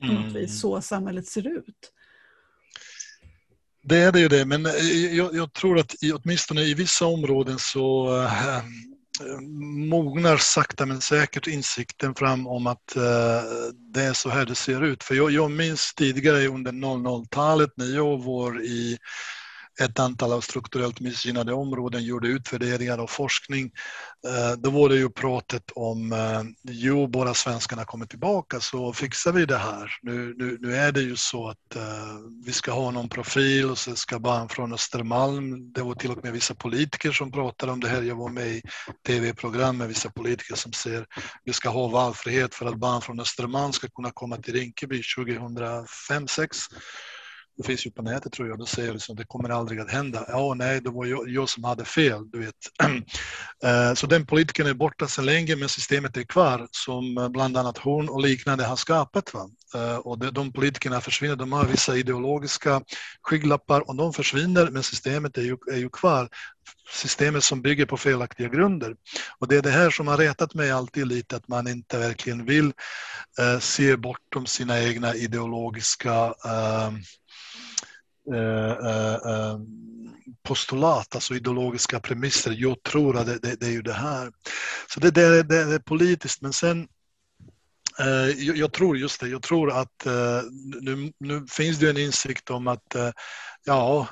på något mm. vis så samhället ser ut. Det är det ju det, men jag, jag tror att i, åtminstone i vissa områden så äh, mognar sakta men säkert insikten fram om att äh, det är så här det ser ut. För jag, jag minns tidigare under 00-talet när jag var i ett antal av strukturellt missgynnade områden gjorde utvärderingar och forskning. Eh, då var det ju pratet om, eh, jo bara svenskarna kommer tillbaka så fixar vi det här. Nu, nu, nu är det ju så att eh, vi ska ha någon profil och så ska barn från Östermalm, det var till och med vissa politiker som pratade om det här. Jag var med i tv-program med vissa politiker som säger vi ska ha valfrihet för att barn från Östermalm ska kunna komma till Rinkeby 2005 2006 det finns ju på nätet tror jag, då säger liksom att det kommer aldrig att hända. Ja, nej, det var jag, jag som hade fel, du vet. Eh, så den politikern är borta sedan länge, men systemet är kvar som eh, bland annat hon och liknande har skapat. Va? Eh, och de politikerna försvinner, de har vissa ideologiska skygglappar och de försvinner, men systemet är ju, är ju kvar. Systemet som bygger på felaktiga grunder. Och det är det här som har retat mig alltid lite, att man inte verkligen vill eh, se bortom sina egna ideologiska eh, Eh, eh, eh, postulat, alltså ideologiska premisser. Jag tror att det, det, det är ju det här. Så det, det, det, är politiskt, men sen eh, jag, jag tror just det, jag tror att eh, nu, nu finns det en insikt om att ja,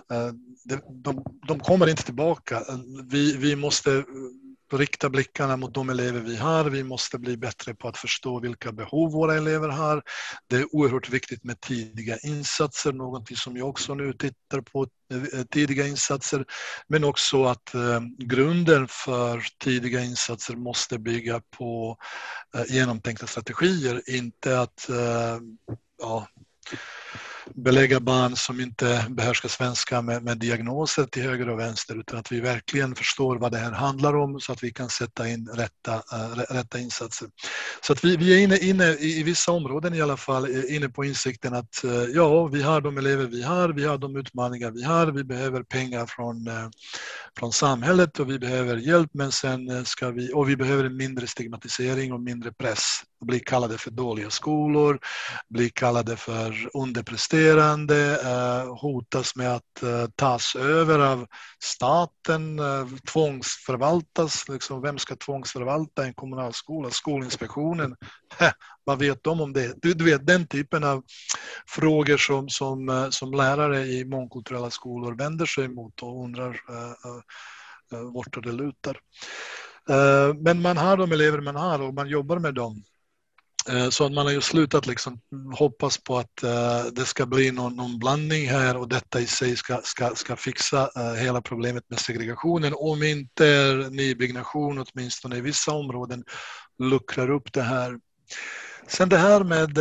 de, de kommer inte tillbaka. Vi, vi måste rikta blickarna mot de elever vi har. Vi måste bli bättre på att förstå vilka behov våra elever har. Det är oerhört viktigt med tidiga insatser, någonting som jag också nu tittar på, eh, tidiga insatser. Men också att eh, grunden för tidiga insatser måste bygga på eh, genomtänkta strategier, inte att eh, ja, belägga barn som inte behärskar svenska med, med, diagnoser till höger och vänster utan att vi verkligen förstår vad det här handlar om så att vi kan sätta in rätta, eh, rätta insatser. Så att vi, vi är inne, inne i, i, vissa områden i alla fall eh, inne på insikten att eh, ja, vi har de elever vi har, vi har de utmaningar vi har, vi behöver pengar från, från samhället och vi behöver hjälp men sen ska vi, och vi behöver mindre stigmatisering och mindre press bli kallade för dåliga skolor, bli kallade för underpresterande, eh, hotas med att eh, tas över av staten, eh, tvångsförvaltas. Liksom, vem ska tvångsförvalta en kommunal skola? Skolinspektionen? Vad vet de om det? Du, du, vet den typen av frågor som, som, som lärare i mångkulturella skolor vänder sig mot och undrar vart det lutar. Men man har de elever man har och man jobbar med dem. Eh, så att man har ju slutat liksom hoppas på att eh, det ska bli någon, någon, blandning här och detta i sig ska, ska, ska fixa eh, hela problemet med segregationen. Om inte nybyggnation, åtminstone i vissa områden, luckrar upp det här. Sen det här med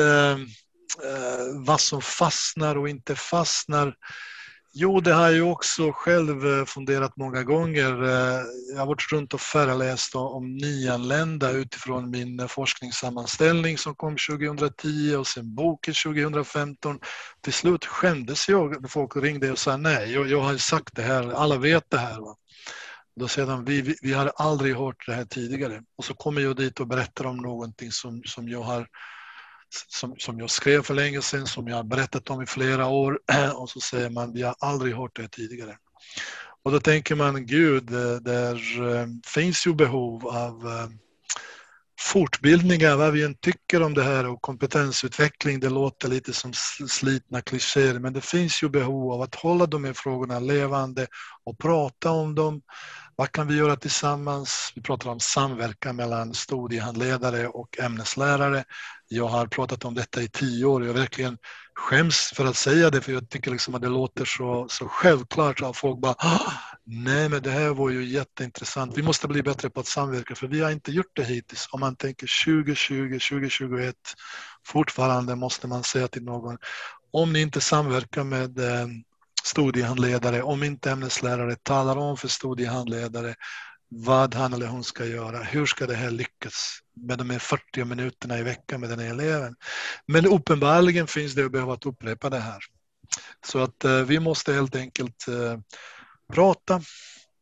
vad som fastnar och inte fastnar. Jo, det har jag också själv eh, funderat många gånger. Eh, jag har varit runt och föreläst om nyanlända utifrån min eh, forskningssammanställning som kom 2010 och sen boken 2015. Till slut skämdes jag när folk ringde och sa nej, jag, jag har sagt det här, alla vet det här. Va? Då säger de, vi, vi, vi har aldrig hört det här tidigare. Och så kommer jag dit och berättar om någonting som, som jag har som, som jag skrev för länge sedan, som jag har berättat om i flera år och så säger man vi har aldrig hört det tidigare. Och då tänker man, gud, där eh, finns ju behov av eh, fortbildningar, vad vi än tycker om det här och kompetensutveckling, det låter lite som slitna klichéer, men det finns ju behov av att hålla de här frågorna levande och prata om dem. Vad kan vi göra tillsammans? Vi pratar om samverkan mellan studiehandledare och ämneslärare. Jag har pratat om detta i tio år och jag verkligen skäms för att säga det för jag tycker liksom att det låter så, så självklart att folk bara ah, Nej men det här var ju jätteintressant. Vi måste bli bättre på att samverka för vi har inte gjort det hittills. Om man tänker 2020, 2021 fortfarande måste man säga till någon om ni inte samverkar med eh, studiehandledare, om inte ämneslärare talar om för studiehandledare vad han eller hon ska göra. Hur ska det här lyckas med de här 40 minuterna i veckan med den här eleven? Men uppenbarligen finns det behov att upprepa det här. Så att eh, vi måste helt enkelt eh, prata,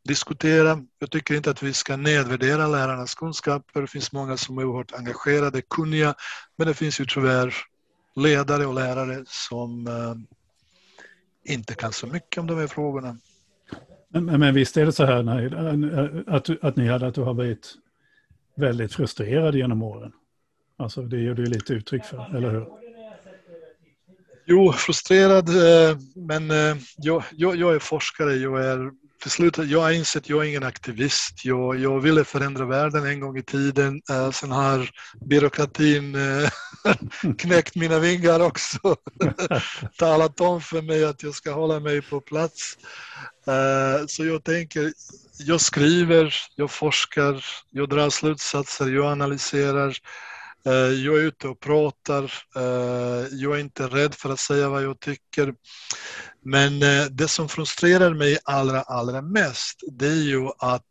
diskutera. Jag tycker inte att vi ska nedvärdera lärarnas kunskaper. Det finns många som är oerhört engagerade, kunniga, men det finns ju tyvärr ledare och lärare som eh, inte kan så mycket om de här frågorna. Men, men visst är det så här när, att, att ni hade att du har blivit väldigt frustrerad genom åren? Alltså det ger du lite uttryck för, eller hur? Jo, frustrerad, eh, men eh, jag, jag, jag är forskare, jag är till slut, jag har insett att jag är ingen aktivist. Jag, jag ville förändra världen en gång i tiden. Eh, sen har byråkratin eh, knäckt mina vingar också. Talat om för mig att jag ska hålla mig på plats. Eh, så jag tänker, jag skriver, jag forskar, jag drar slutsatser, jag analyserar. Eh, jag är ute och pratar. Eh, jag är inte rädd för att säga vad jag tycker. Men eh, det som frustrerar mig allra, allra mest, det är ju att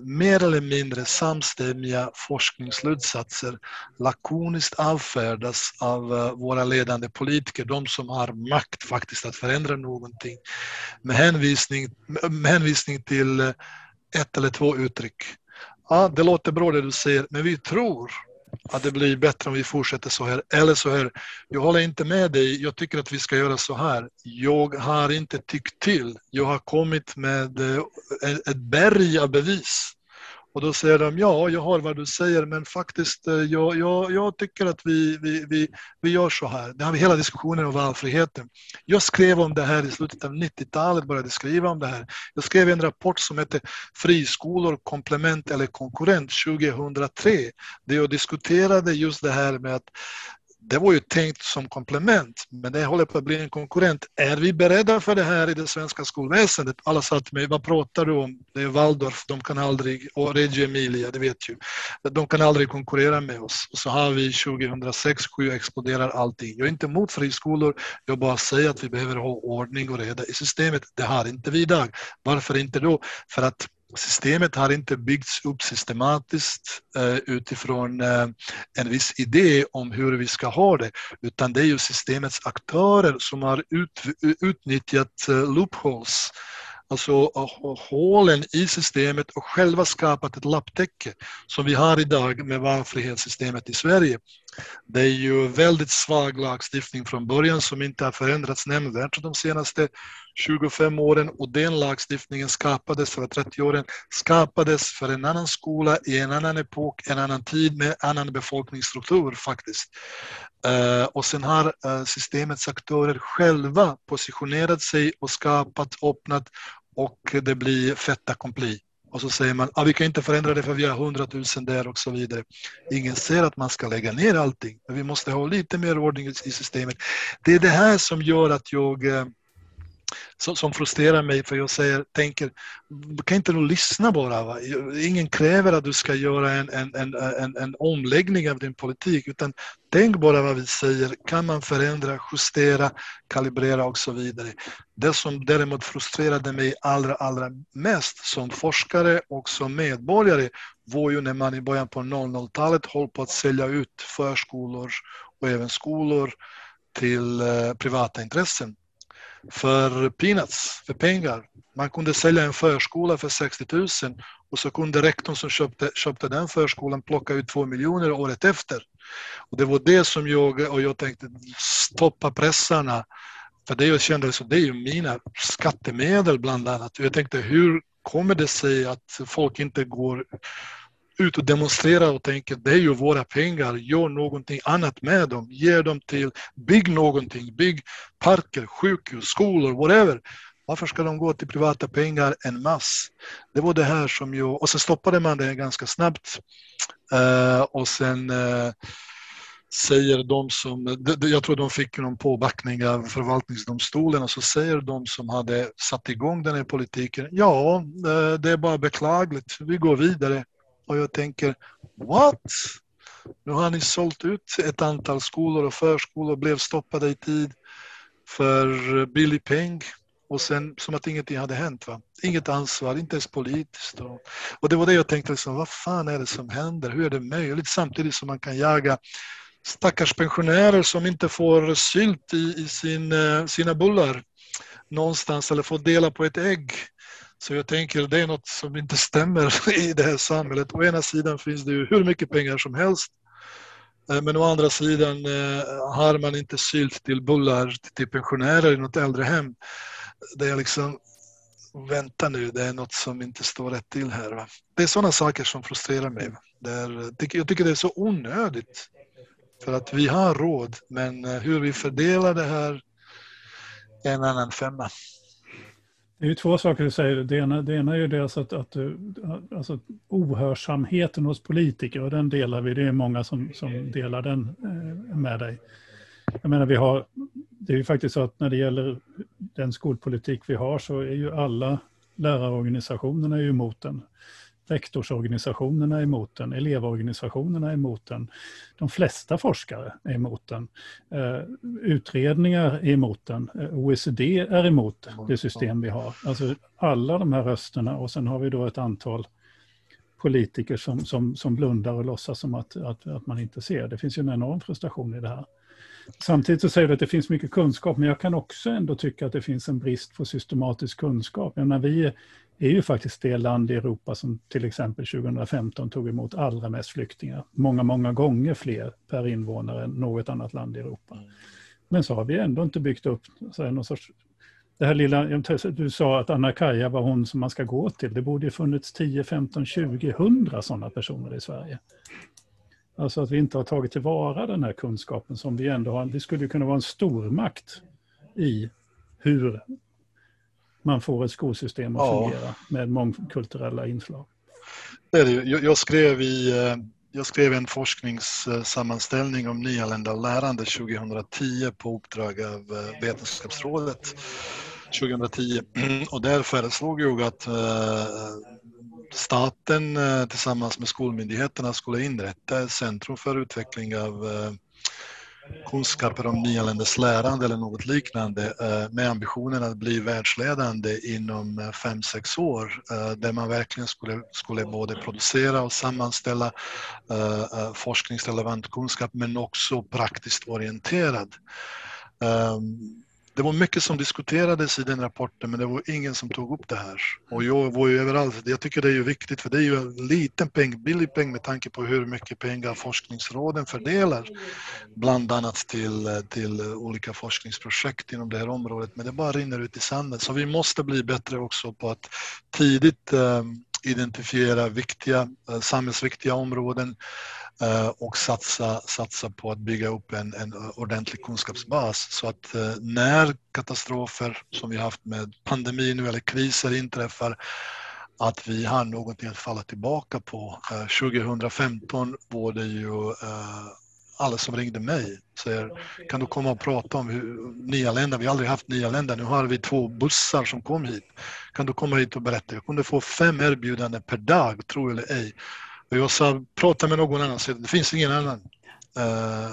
mer eller mindre samstämmiga forskningsslutsatser lakoniskt avfärdas av våra ledande politiker, de som har makt faktiskt att förändra någonting, med hänvisning, med hänvisning till ett eller två uttryck. Ja, det låter bra det du säger, men vi tror att det blir bättre om vi fortsätter så här. Eller så här, jag håller inte med dig, jag tycker att vi ska göra så här. Jag har inte tyckt till. Jag har kommit med eh, ett berg av bevis. Och då säger de, ja, jag hör vad du säger, men faktiskt, eh, jag, jag, jag tycker att vi, vi, vi, vi gör så här. Det har vi hela diskussionen om valfriheten. Jag skrev om det här i slutet av 90-talet, började skriva om det här. Jag skrev en rapport som heter Friskolor, komplement eller konkurrent 2003, där jag diskuterade just det här med att det var ju tänkt som komplement, men det håller på att bli en konkurrent. Är vi beredda för det här i det svenska skolväsendet? Alla sa till mig, vad pratar du om? Det är Waldorf, de kan aldrig, och Reggio Emilia, det vet ju. De kan aldrig konkurrera med oss. Och så har vi 2006, 2007 exploderar allting. Jag är inte emot friskolor, jag bara säger att vi behöver ha ordning och reda i systemet. Det har inte vi idag. Varför inte då? För att Systemet har inte byggts upp systematiskt eh, utifrån eh, en viss idé om hur vi ska ha det, utan det är ju systemets aktörer som har ut, utnyttjat eh, loopholes, alltså eh, hålen i systemet och själva skapat ett lapptäcke som vi har idag med valfrihetssystemet i Sverige. Det är ju väldigt svag lagstiftning från början som inte har förändrats nämnvärt de senaste 25 åren och den lagstiftningen skapades för 30 åren skapades för en annan skola i en annan epok, en annan tid med annan befolkningsstruktur faktiskt. Eh, och sen har eh, systemets aktörer själva positionerat sig och skapat, öppnat och det blir fait accompli. Och så säger man att ah, vi kan inte förändra det för vi har 100 000 där och så vidare. Ingen ser att man ska lägga ner allting, men vi måste ha lite mer ordning i systemet. Det är det här som gör att jag eh, som frustrerar mig för jag säger, tänker, kan inte du lyssna bara? Va? Ingen kräver att du ska göra en, en, en, en, en omläggning av din politik utan tänk bara vad vi säger, kan man förändra, justera, kalibrera och så vidare. Det som däremot frustrerade mig allra, allra mest som forskare och som medborgare var ju när man i början på 00-talet höll på att sälja ut förskolor och även skolor till eh, privata intressen för peanuts, för pengar. Man kunde sälja en förskola för 60 000 och så kunde rektorn som köpte, köpte den förskolan plocka ut två miljoner året efter. Och det var det som jag, och jag tänkte stoppa pressarna. För det jag kände, så det är ju mina skattemedel bland annat. Jag tänkte hur kommer det sig att folk inte går ut och demonstrera och tänker det är ju våra pengar, gör någonting annat med dem, ge dem till, bygg någonting, bygg parker, sjukhus, skolor, whatever. Varför ska de gå till privata pengar en mass? Det var det här som jag, och så stoppade man det ganska snabbt. Uh, och sen uh, säger de som, jag tror de fick någon påbackning av förvaltningsdomstolen och så säger de som hade satt igång den här politiken, ja eh, det är bara beklagligt, vi går vidare. Och jag tänker, what? Nu har ni sålt ut ett antal skolor och förskolor, blev stoppade i tid för billig peng och sen som att ingenting hade hänt. Va? Inget ansvar, inte ens politiskt. Och, och det var det jag tänkte, liksom, vad fan är det som händer? Hur är det möjligt? Samtidigt som man kan jaga stackars pensionärer som inte får sylt i, i sin, eh, sina bullar någonstans eller får dela på ett ägg så jag tänker det är något som inte stämmer i det här samhället. Å ena sidan finns det ju hur mycket pengar som helst. Eh, men å andra sidan eh, har man inte sylt till bullar till pensionärer i något äldrehem. Det är liksom, vänta nu, det är något som inte står rätt till här. Va? Det är sådana saker som frustrerar mig. Är, jag tycker det är så onödigt. För att vi har råd, men eh, hur vi fördelar det här är en annan femma. Det är ju två saker du säger. Det ena, det ena är ju dels att, att eh, alltså, ohörsamheten hos politiker, och den delar vi. Det är många som, som delar den eh, med dig. Jag menar, vi har, det är ju faktiskt så att när det gäller den skolpolitik vi har så är ju alla lärarorganisationerna emot den. Rektorsorganisationerna är emot den, elevorganisationerna är emot den. De flesta forskare är emot den. Uh, utredningar är emot den. Uh, OECD är emot det system vi har. Alltså alla de här rösterna och sen har vi då ett antal politiker som, som, som blundar och låtsas som att, att, att man inte ser. Det finns ju en enorm frustration i det här. Samtidigt så säger du att det finns mycket kunskap, men jag kan också ändå tycka att det finns en brist på systematisk kunskap. Jag menar, vi är ju faktiskt det land i Europa som till exempel 2015 tog emot allra mest flyktingar. Många, många gånger fler per invånare än något annat land i Europa. Mm. Men så har vi ändå inte byggt upp så här, någon sorts... Det här lilla, du sa att Anna-Kaja var hon som man ska gå till. Det borde ju funnits 10, 15, 20, 100 sådana personer i Sverige. Alltså att vi inte har tagit tillvara den här kunskapen som vi ändå har. Vi skulle kunna vara en stormakt i hur man får ett skolsystem att ja. fungera med mångkulturella inslag. Det är det. Jag, skrev i, eh, jag skrev en forskningssammanställning om nyanlända lärande 2010 på uppdrag av eh, Vetenskapsrådet 2010 och där föreslog jag att eh, staten tillsammans med skolmyndigheterna skulle inrätta ett centrum för utveckling av kunskaper om nyanländas lärande eller något liknande eh, med ambitionen att bli världsledande inom eh, fem sex år eh, där man verkligen skulle, skulle både producera och sammanställa eh, forskningsrelevant kunskap men också praktiskt orienterad. Ehm, det var mycket som diskuterades i den rapporten men det var ingen som tog upp det här. Och jag var ju överallt. Jag tycker det är ju viktigt för det är ju en liten peng, billig peng med tanke på hur mycket pengar forskningsråden fördelar. Bland annat till, till olika forskningsprojekt inom det här området. Men det bara rinner ut i sanden. Så vi måste bli bättre också på att tidigt eh, identifiera viktiga, eh, samhällsviktiga områden Eh, och satsa, satsa på att bygga upp en, en ordentlig kunskapsbas så att eh, när katastrofer som vi haft med pandemi nu eller kriser inträffar att vi har någonting att falla tillbaka på. Eh, 2015 var det ju alla som ringde mig säger kan du komma och prata om hur nyanlända, vi har aldrig haft nyanlända, nu har vi två bussar som kom hit. Kan du komma hit och berätta? Jag kunde få fem erbjudanden per dag, tro eller ej. Och jag sa, prata med någon annan, så det finns ingen annan. Eh,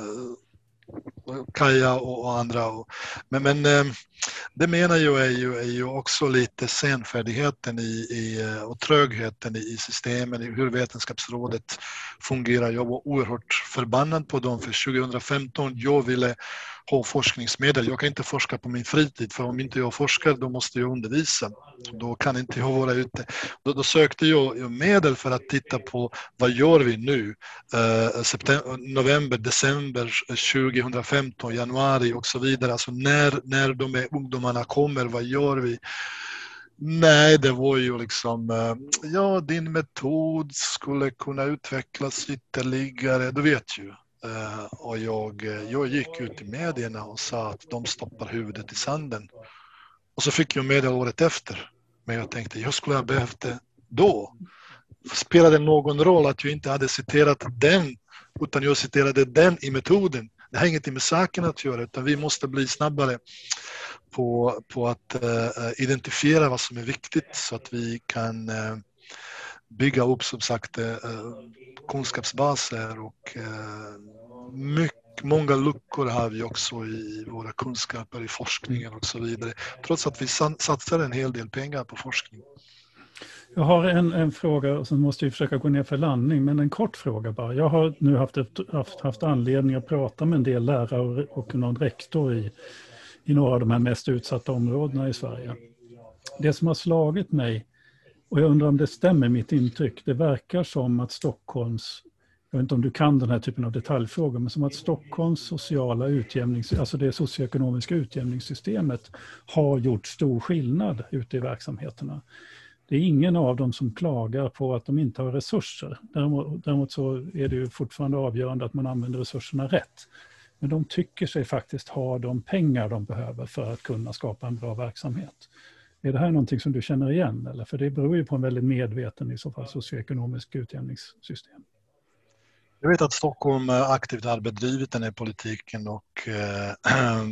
Kaja och, andra. Men, men eh, det menar jag är ju, är ju också lite senfärdigheten i, i, eh, och trögheten i systemen, i hur Vetenskapsrådet fungerar. Jag var oerhört förbannad på dem för 2015. Jag ville ha forskningsmedel. Jag kan inte forska på min fritid för om inte jag forskar då måste jag undervisa. Då kan inte jag vara ute. Då, då sökte jag medel för att titta på vad gör vi nu? Eh, november, december 2015, januari och så vidare. Alltså när, när de här ungdomarna kommer, vad gör vi? Nej, det var ju liksom, eh, ja din metod skulle kunna utvecklas ytterligare, du vet ju. Eh, och jag, eh, jag gick ut i medierna och sa att de stoppar huvudet i sanden. Och så fick jag medel året efter. Men jag tänkte, jag skulle ha behövt det då. Spelade det någon roll att jag inte hade citerat den, utan jag citerade den i metoden? Det har ingenting med saken att göra, utan vi måste bli snabbare på, på att uh, identifiera vad som är viktigt så att vi kan uh, bygga upp som sagt uh, kunskapsbaser och eh, mycket, många luckor har vi också i våra kunskaper i forskningen och så vidare. Trots att vi satsar en hel del pengar på forskning. Jag har en, en fråga och sen måste vi försöka gå ner för landning, men en kort fråga bara. Jag har nu haft, haft, haft anledning att prata med en del lärare och, någon rektor i, i några av de här mest utsatta områdena i Sverige. Det som har slagit mig, och jag undrar om det stämmer mitt intryck, det verkar som att Stockholms jag vet inte om du kan den här typen av detaljfrågor, men som att Stockholms sociala utjämnings, alltså det socioekonomiska utjämningssystemet har gjort stor skillnad ute i verksamheterna. Det är ingen av dem som klagar på att de inte har resurser. Däremot, däremot så är det ju fortfarande avgörande att man använder resurserna rätt. Men de tycker sig faktiskt ha de pengar de behöver för att kunna skapa en bra verksamhet. Är det här någonting som du känner igen? Eller? För det beror ju på en väldigt medveten i så fall socioekonomisk utjämningssystem. Jag vet att Stockholm eh, aktivt har bedrivit den här politiken och äh,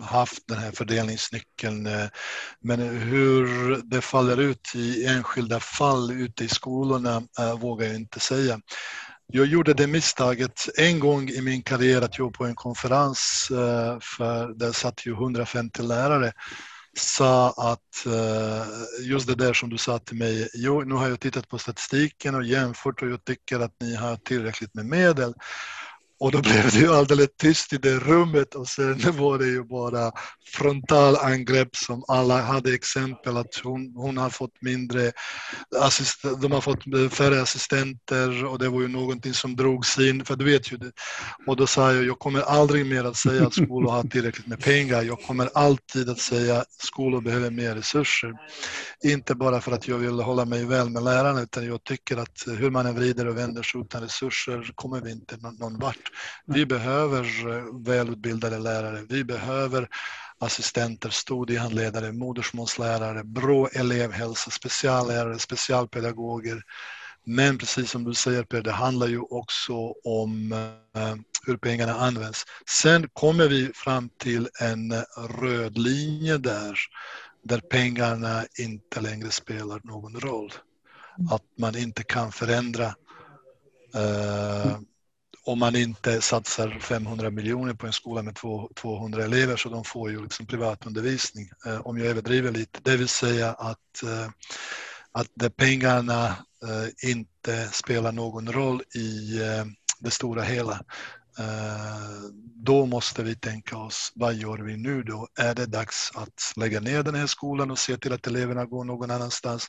haft den här fördelningsnyckeln. Eh, men hur det faller ut i enskilda fall ute i skolorna äh, vågar jag inte säga. Jag gjorde det misstaget en gång i min karriär att jag på en konferens, äh, för där satt ju 150 lärare, sa att eh, just det där som du sa till mig, jo, nu har jag tittat på statistiken och jämfört och jag tycker att ni har tillräckligt med medel. Och då blev det ju alldeles tyst i det rummet och sen var det ju bara frontalangrepp som alla hade exempel att hon, hon har fått mindre, assist, de har fått färre assistenter och det var ju någonting som drogs in, för du vet ju det. Och då sa jag, jag kommer aldrig mer att säga att skolor har tillräckligt med pengar. Jag kommer alltid att säga att skolor behöver mer resurser. Inte bara för att jag vill hålla mig väl med lärarna utan jag tycker att hur man än vrider och vänder sig utan resurser kommer vi inte någon vart. Vi behöver eh, välutbildade lärare. Vi behöver assistenter, studiehandledare, modersmålslärare, bra elevhälsa, speciallärare, specialpedagoger. Men precis som du säger Per, det handlar ju också om eh, hur pengarna används. Sen kommer vi fram till en röd linje där, där pengarna inte längre spelar någon roll. Att man inte kan förändra uh, om man inte satsar 500 miljoner på en skola med 200 elever så de får ju liksom privatundervisning, eh, om jag överdriver lite. Det vill säga att, eh, att de pengarna eh, inte spelar någon roll i det stora hela. Då måste vi tänka oss, vad gör vi nu då? Är det dags att lägga ner den här skolan och se till att eleverna går någon annanstans?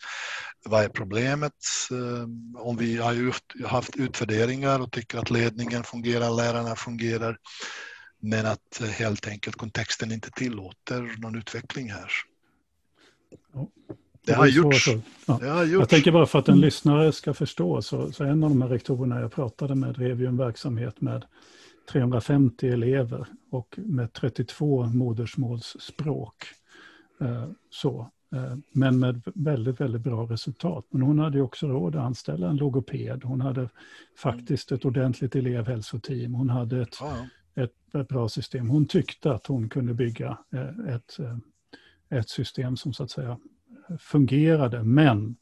Vad är problemet? Eh, om vi har haft utvärderingar och tycker att ledningen fungerar, lärarna fungerar, men att helt enkelt kontexten inte tillåter någon utveckling här. Det har, gjorts. Ja. det har gjorts. Jag tänker bara för att en lyssnare ska förstå, så, så en av de här rektorerna jag pratade med drev ju en verksamhet med 350 elever och med 32 modersmålsspråk. Eh, så. Eh, men med väldigt, väldigt bra resultat. Men hon hade också råd att anställa en logoped. Hon hade faktiskt ett ordentligt elevhälsoteam. Hon hade ett, ett, ett bra system. Hon tyckte att hon kunde bygga eh, ett, ett system som så att säga fungerade. Men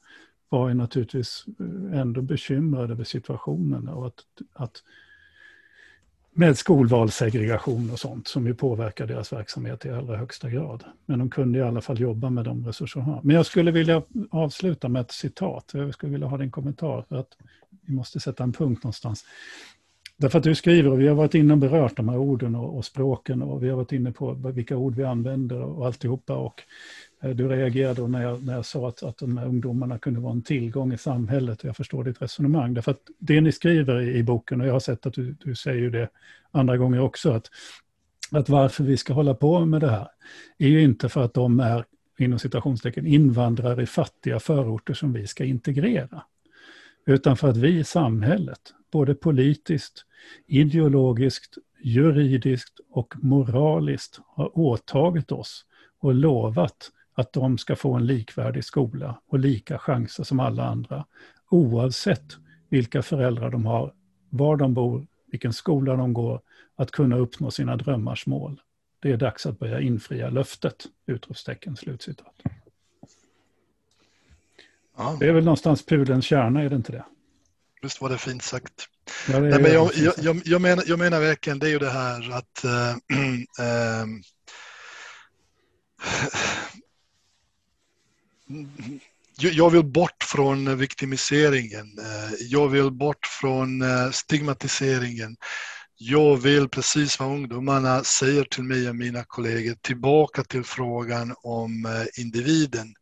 var ju naturligtvis ändå bekymrad över situationen och att, att med skolvalssegregation och sånt som ju påverkar deras verksamhet i allra högsta grad. Men de kunde i alla fall jobba med de resurser de har. Men jag skulle vilja avsluta med ett citat. Jag skulle vilja ha din kommentar för att vi måste sätta en punkt någonstans. Därför att du skriver, och vi har varit inne och berört de här orden och, och språken och vi har varit inne på vilka ord vi använder och alltihopa. Och Eh, du reagerade när jag, när jag sa att, att de här ungdomarna kunde vara en tillgång i samhället. Och jag förstår ditt resonemang. Därför att det ni skriver i, i boken, och jag har sett att du, du säger det andra gånger också, att, att varför vi ska hålla på med det här är ju inte för att de är inom citationstecken invandrare i fattiga förorter som vi ska integrera. Utan för att vi i samhället, både politiskt, ideologiskt, juridiskt och moraliskt har åtagit oss och lovat att de ska få en likvärdig skola och lika chanser som alla andra, oavsett vilka föräldrar de har, var de bor, vilken skola de går, att kunna uppnå sina drömmars mål. Det är dags att börja infria löftet! Utropstecken, slutcitat. Ja. Det är väl någonstans pudelns kärna, är det inte det? Visst var det fint sagt. Ja, det Nej, men jag, jag, jag, jag, menar, jag menar verkligen, det är ju det här att äh, äh, jag vill bort från viktimiseringen. Jag vill bort från eh, stigmatiseringen. Jag vill, precis vad ungdomarna säger till mig och mina kollegor, tillbaka till frågan om eh, individen.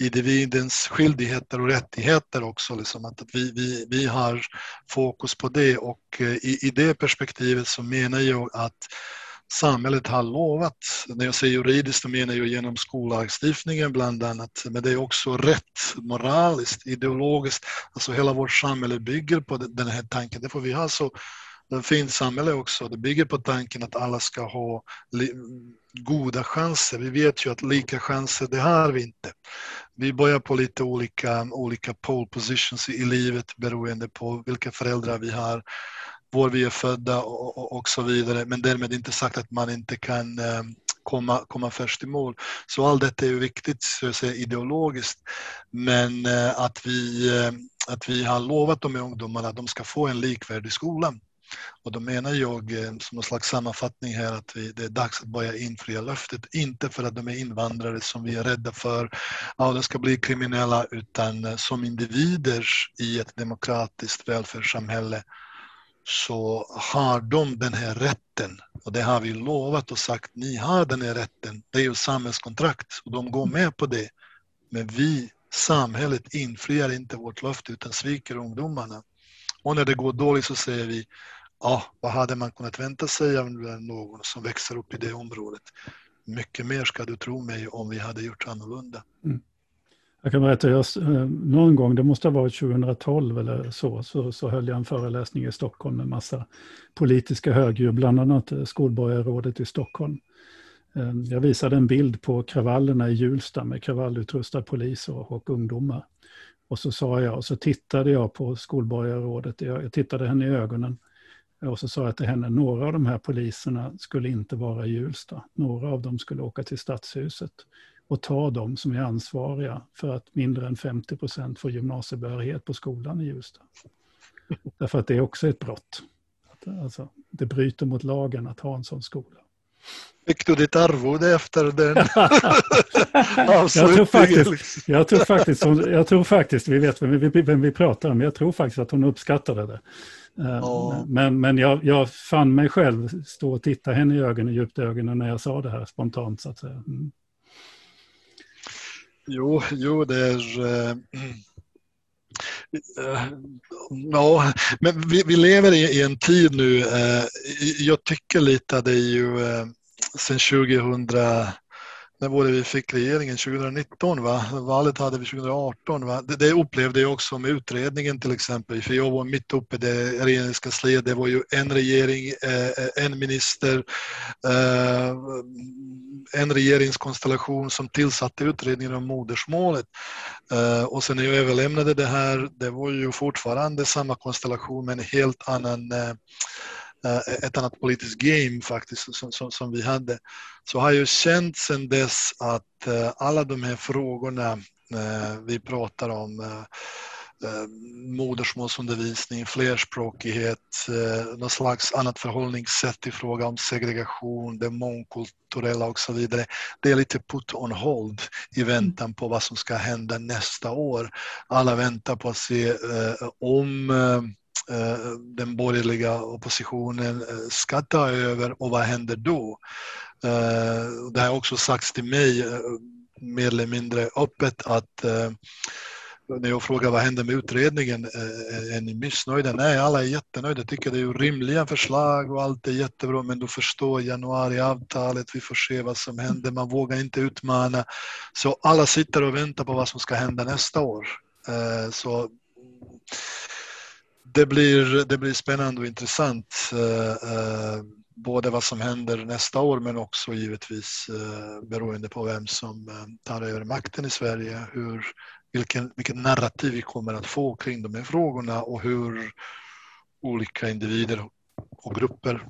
Individens skyldigheter och rättigheter också. Liksom att vi, vi, vi har fokus på det och eh, i, i det perspektivet så menar jag att samhället har lovat. När jag säger juridiskt så menar jag genom skollagstiftningen bland annat. Men det är också rätt moraliskt, ideologiskt. Alltså hela vårt samhälle bygger på den här tanken. Därför vi har så ett fint samhälle också. Det bygger på tanken att alla ska ha goda chanser. Vi vet ju att lika chanser, det har vi inte. Vi börjar på lite olika, olika pole positions i livet beroende på vilka föräldrar vi har var vi är födda och, och, och så vidare. Men därmed inte sagt att man inte kan ehm, komma, komma först i mål. Så allt detta är viktigt så att säga, ideologiskt. Men eh, att, vi, ehm, att vi har lovat de ungdomarna att de ska få en likvärdig skola. Och då menar jag eh, som någon slags sammanfattning här att vi, det är dags att börja infria löftet. Inte för att de är invandrare som vi är rädda för, att de ska bli kriminella, utan eh, som individer i ett demokratiskt välfärdssamhälle så har de den här rätten och det har vi lovat och sagt, ni har den här rätten. Det är ju samhällskontrakt och de går med på det. Men vi, samhället, infriar inte vårt löfte utan sviker ungdomarna. Och när det går dåligt så säger vi, ja, vad hade man kunnat vänta sig av någon som växer upp i det området? Mycket mer ska du tro mig om vi hade gjort annorlunda. Mm. Jag kan berätta, jag, eh, någon gång, det måste ha varit 2012 eller så, så, så höll jag en föreläsning i Stockholm med massa politiska högdjur, bland annat eh, skolborgarrådet i Stockholm. Ehm, jag visade en bild på kravallerna i Hjulsta med kravallutrustad polis och, och ungdomar. Och så sa jag, och så tittade jag på skolborgarrådet, jag, jag tittade henne i ögonen. Och så sa jag till henne, några av de här poliserna skulle inte vara i Hjulsta. Några av dem skulle åka till Stadshuset och ta de som är ansvariga för att mindre än 50 procent får gymnasiebehörighet på skolan i Hjulsta. Därför att det är också ett brott. Alltså, det bryter mot lagen att ha en sån skola. Fick du ditt arvode efter den jag tror faktiskt, jag tror faktiskt, jag tror faktiskt, vi vet vem vi, vem vi pratar om, jag tror faktiskt att hon uppskattade det. Oh. Men, men jag, jag fann mig själv stå och titta henne i ögonen, djupt i ögonen när jag sa det här spontant så att säga. Mm. Jo, jo, det är... Äh, äh, ja, men vi, vi lever i, i, en tid nu. Äh, jag tycker lite att det är ju eh, sen 2000 när var det vi fick regeringen? 2019 va? Valet hade vi 2018 va? Det, det upplevde jag också med utredningen till exempel, för jag var mitt uppe i det regeringskansliet. Det var ju en regering, eh, eh, en minister, eh, en regeringskonstellation som tillsatte utredningen om modersmålet. Och sen när jag överlämnade det här, det var ju fortfarande samma konstellation men en helt annan ett annat politiskt game faktiskt som, som, som, vi hade. Så har jag känt sedan dess att eh, alla de här frågorna eh, vi pratar om modersmålsundervisning, flerspråkighet, något slags annat förhållningssätt i fråga om segregation, det mångkulturella och så vidare. Det är lite put on hold i väntan på vad som ska hända nästa år. Alla väntar på att se om Eh, Eh, den borgerliga oppositionen eh, ska ta över och vad händer då? Eh, det har också sagts till mig mer eller mindre öppet att när jag frågar vad händer med utredningen, är ni missnöjda? Nej, alla är jättenöjda, tycker det är rimliga förslag och allt är jättebra, men du förstår januariavtalet, vi får se vad som händer, man vågar inte utmana. Så alla sitter och väntar på vad som ska hända nästa år. Så det, blir, det blir spännande och intressant. Eh, eh, både vad som händer nästa år men också givetvis eh, beroende på vem som tar över makten i Sverige. Hur, vilken, vilket narrativ vi kommer att få kring de här frågorna och hur olika individer och grupper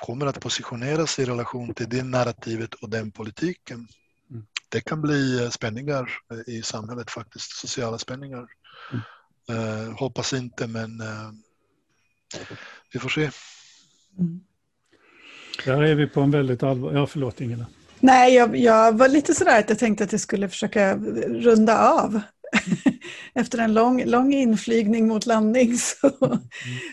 kommer att positionera sig i relation till det narrativet och den politiken. Mm. Det kan bli spänningar i samhället faktiskt, sociala spänningar. Eh, hoppas inte, men eh, vi får se. Mm. Där är vi på en väldigt allvarlig... Ja, förlåt Ingela. Nej, jag, jag, var lite sådär att jag tänkte att jag skulle försöka runda av. Efter en lång, lång inflygning mot landning så, mm.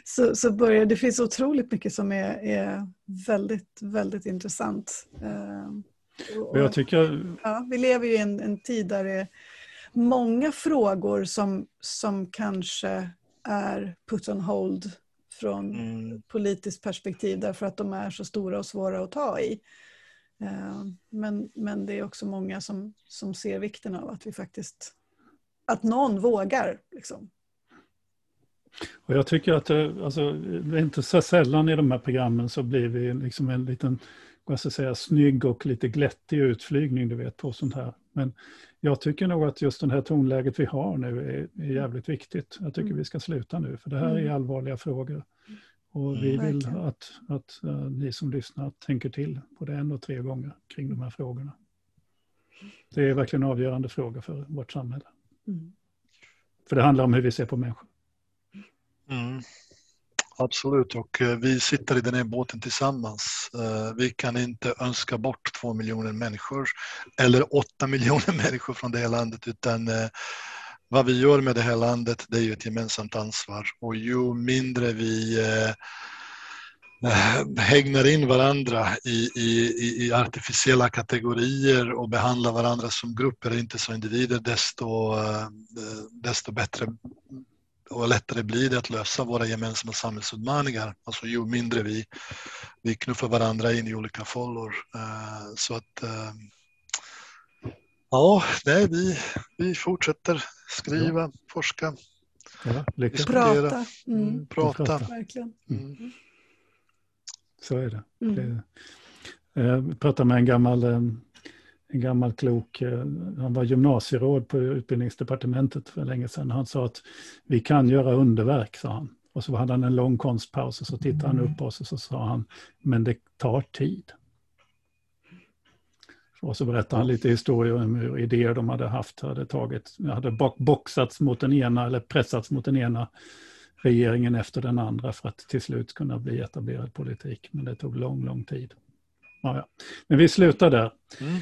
så, så börjar det finns otroligt mycket som är, är väldigt, väldigt intressant. Uh, och, jag tycker... ja, vi lever ju i en, en tid där det många frågor som, som kanske är put on hold från mm. politiskt perspektiv därför att de är så stora och svåra att ta i. Eh, men, men det är också många som, som ser vikten av att vi faktiskt, att någon vågar. Liksom. Och jag tycker att det, alltså, det är inte så sällan i de här programmen så blir vi liksom en liten, vad ska jag säga, snygg och lite glättig utflygning du vet på sånt här. Men jag tycker nog att just det här tonläget vi har nu är, är jävligt viktigt. Jag tycker mm. vi ska sluta nu, för det här är mm. allvarliga frågor. Och vi Mm. vill Verkligen. att, att eh, ni som lyssnar tänker till både en och tre gånger kring de här frågorna. Det är verkligen en avgörande fråga för vårt samhälle. Mm. För det handlar om hur vi ser på människor. Mm. Absolut, och eh, vi sitter i den här båten tillsammans. Eh, vi kan inte önska bort två miljoner människor eller åtta miljoner människor från det här landet utan eh, vad vi gör med det här landet det är ju ett gemensamt ansvar och ju mindre vi hägnar in varandra i, i, i- artificiella kategorier och behandlar varandra som grupper, inte som individer, desto, desto bättre och lättare blir det att lösa våra gemensamma samhällsutmaningar. Alltså ju mindre vi, vi knuffar varandra in i olika fållor. Eh, Så att eh, ja, nej, vi, vi fortsätter skriva, forska, Ja, lycka till. Diskutera. Prata. Mm. mm, prata. Prata. Verkligen. Mm. Så är det. Mm. det jag pratade med en gammal, eh, en gammal klok, eh, han var gymnasieråd på utbildningsdepartementet för länge sedan. Han sa att vi kan göra underverk, sa han. Och så hade han en lång konstpaus och så tittade han upp på oss och så sa han, men det tar tid. Och så berättade han lite historier om hur idéer de hade haft hade tagit, hade boxats mot den ena eller pressats mot den ena regeringen efter den andra för att till slut kunna bli etablerad politik. Men det tog lång, lång tid. Ja, ja. Men vi slutar där. Mm.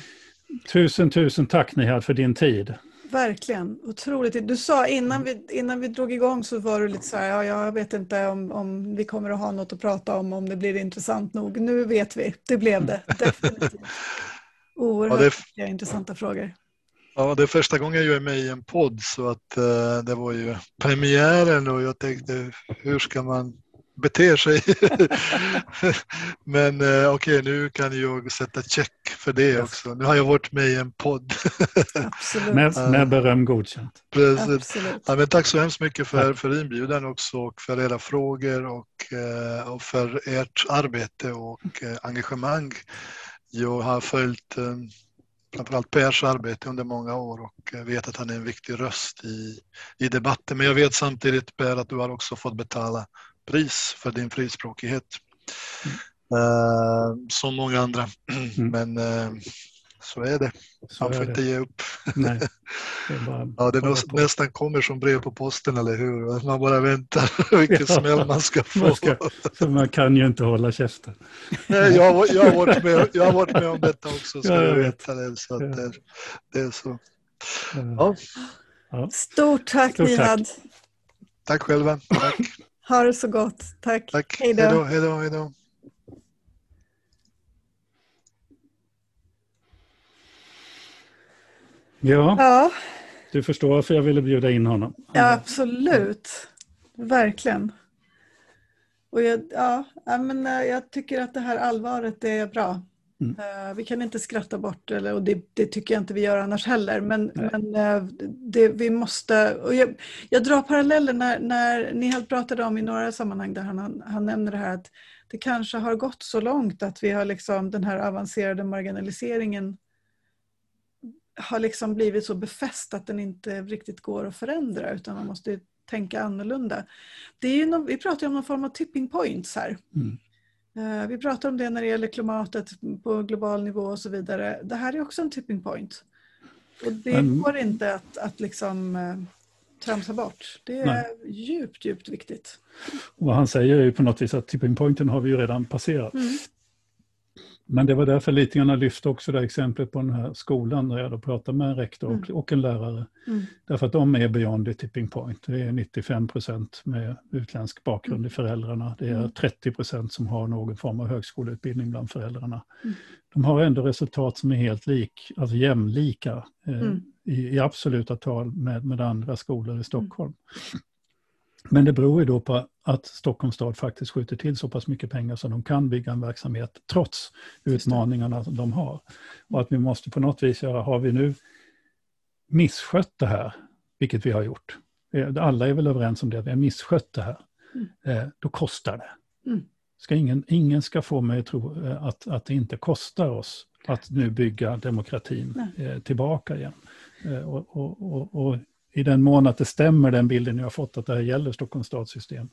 Tusen, tusen tack Nihad för din tid. Verkligen, otroligt. Du sa innan vi, innan vi drog igång så var du lite så här, ja, jag vet inte om, om vi kommer att ha något att prata om, om det blir intressant nog. Nu vet vi, det blev det, definitivt. Oerhört Ja, det, intressanta frågor. ja, det är första gången jag är med i en podd så att eh, det var ju premiären och jag tänkte hur ska man bete sig? Men eh, okej, nu kan jag sätta check för det också. Nu har jag varit med i en podd. Med, med beröm godkänt. Precis. Ja, men tack så hemskt mycket för, för inbjudan också och för era frågor och, eh, och för ert arbete och eh, engagemang. Jag har följt framförallt Pers arbete under många år och vet att han är en viktig röst i, i debatten. Men jag vet samtidigt Per att du har också fått betala pris för din frispråkighet. Eh, som många andra. Mm. Men eh, så är det. Så Man får är inte det. ge upp. Nej, det bara, Ja, det bara nästan kommer som brev på posten, eller hur? Man bara väntar vilken Ja. smäll man ska få. Man ska- man kan ju inte hålla käften. Nej, jag, har- jag, har varit med, jag har varit med om detta också, så Ja, jag jag vet. vet det. Så att Ja. det, det är så. Ja. Ja, Stort tack Stort tack. Nihad. tack själva. Tack. Ha det så gott. Tack. tack. Hej då. Hej då, ja, Ja, du förstår varför jag ville bjuda in honom. ja absolut. Verkligen. Och jag, ja, ja, men, eh, jag tycker att det här allvaret är bra. Mm. Eh, Vi kan inte skratta bort, eller, och det, det tycker jag inte vi gör annars heller. Men, men eh, det, vi måste... Och jag, jag drar paralleller när, när ni har pratade om i några sammanhang där han, han, nämner det här att det kanske har gått så långt att vi har liksom den här avancerade marginaliseringen har liksom blivit så befäst att den inte riktigt går att förändra utan man måste tänka annorlunda. Det är någon, vi pratar ju om någon form av tipping points här. Mm. Eh, Vi pratar om det när det gäller klimatet på global nivå och så vidare. Det här är också en tipping point. Och det går inte att, att liksom eh, tramsa bort. Det är Nej. djupt, djupt viktigt. Och vad han säger är ju på något vis att tipping pointen har vi ju redan passerat. Mm. Men det var därför lite grann jag lyfte också det här exemplet på den här skolan där jag då pratade med en rektor och, och en lärare. Mm. Därför att de är beyond the tipping point. Det är 95 procent med utländsk bakgrund i föräldrarna. Det är Mm. 30 procent som har någon form av högskoleutbildning bland föräldrarna. Mm. De har ändå resultat som är helt lik, alltså jämlika eh, Mm. i, i absoluta tal med, med andra skolor i Stockholm. Men det beror ju då på att Stockholms stad faktiskt skjuter till så pass mycket pengar så de kan bygga en verksamhet trots utmaningarna som de har. Och att vi måste på något vis göra, har vi nu misskött det här, vilket vi har gjort, eh, alla är väl överens om det, vi har misskött det här, Mm. eh, då kostar det. Mm. Ska ingen, ingen ska få mig att tro eh, att, att det inte kostar oss att nu bygga demokratin tillbaka igen. Och, och, och, och i den mån att det stämmer den bilden jag har fått att det här gäller Stockholms stadssystem,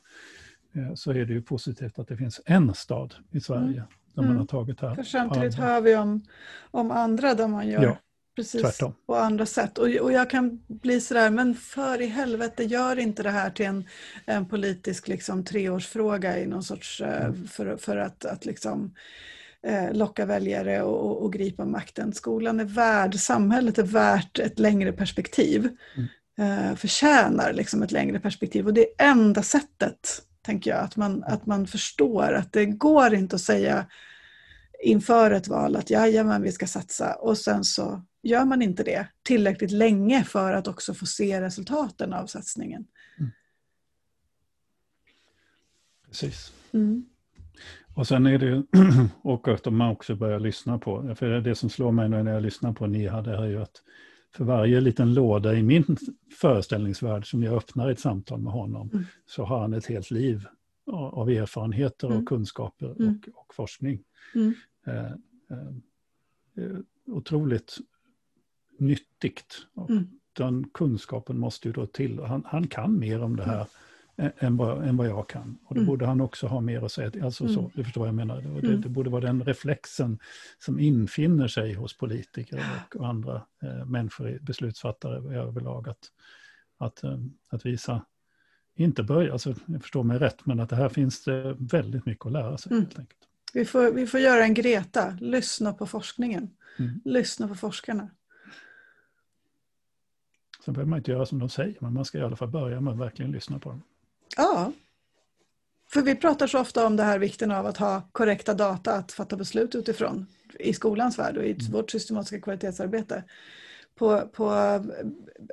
eh, så är det ju positivt att det finns en stad i Sverige mm. där man har tagit här. För samtidigt hör vi om, om andra där man gör ja, precis tvärtom. på andra sätt. Och, och jag kan bli sådär, men för i helvete, gör inte det här till en, en politisk liksom, treårsfråga i någon sorts, eh, mm. för, för att, att liksom eh, locka väljare och, och, och, gripa makten. Skolan är värd, samhället är värt ett längre perspektiv. Mm. Eh, förtjänar liksom ett längre perspektiv och det är enda sättet, tänker jag, att man, att man förstår att det går inte att säga inför ett val att jajamän, vi ska satsa och sen så gör man inte det tillräckligt länge för att också få se resultaten av satsningen. Mm. Precis. Mm. Och sen är det ju, och att man också börjar lyssna på, för det som slår mig när jag lyssnar på Niha, det är ju att för varje liten låda i min föreställningsvärld som jag öppnar ett samtal med honom, mm. så har han ett helt liv av erfarenheter mm. och kunskaper mm. och, och, forskning. Mm. Eh, eh, otroligt nyttigt. Mm. Den kunskapen måste ju då till. Han, han kan mer om det här än vad, än vad jag kan. Och då mm. borde han också ha mer att säga. Alltså mm. så, du förstår vad jag menar. Det, mm. det, borde vara den reflexen som infinner sig hos politiker och, och andra eh, människor, beslutsfattare överlag. Att, att, att visa, inte börja, alltså, jag förstår mig rätt, men att det här finns det väldigt mycket att lära sig. Mm. Vi, får, vi får göra en Greta, lyssna på forskningen. Mm. Lyssna på forskarna. Sen behöver man inte göra som de säger, men man ska i alla fall börja med att verkligen lyssna på dem. Ja. För vi pratar så ofta om det här vikten av att ha korrekta data att fatta beslut utifrån i skolans värld och i mm. vårt systematiska kvalitetsarbete. På, på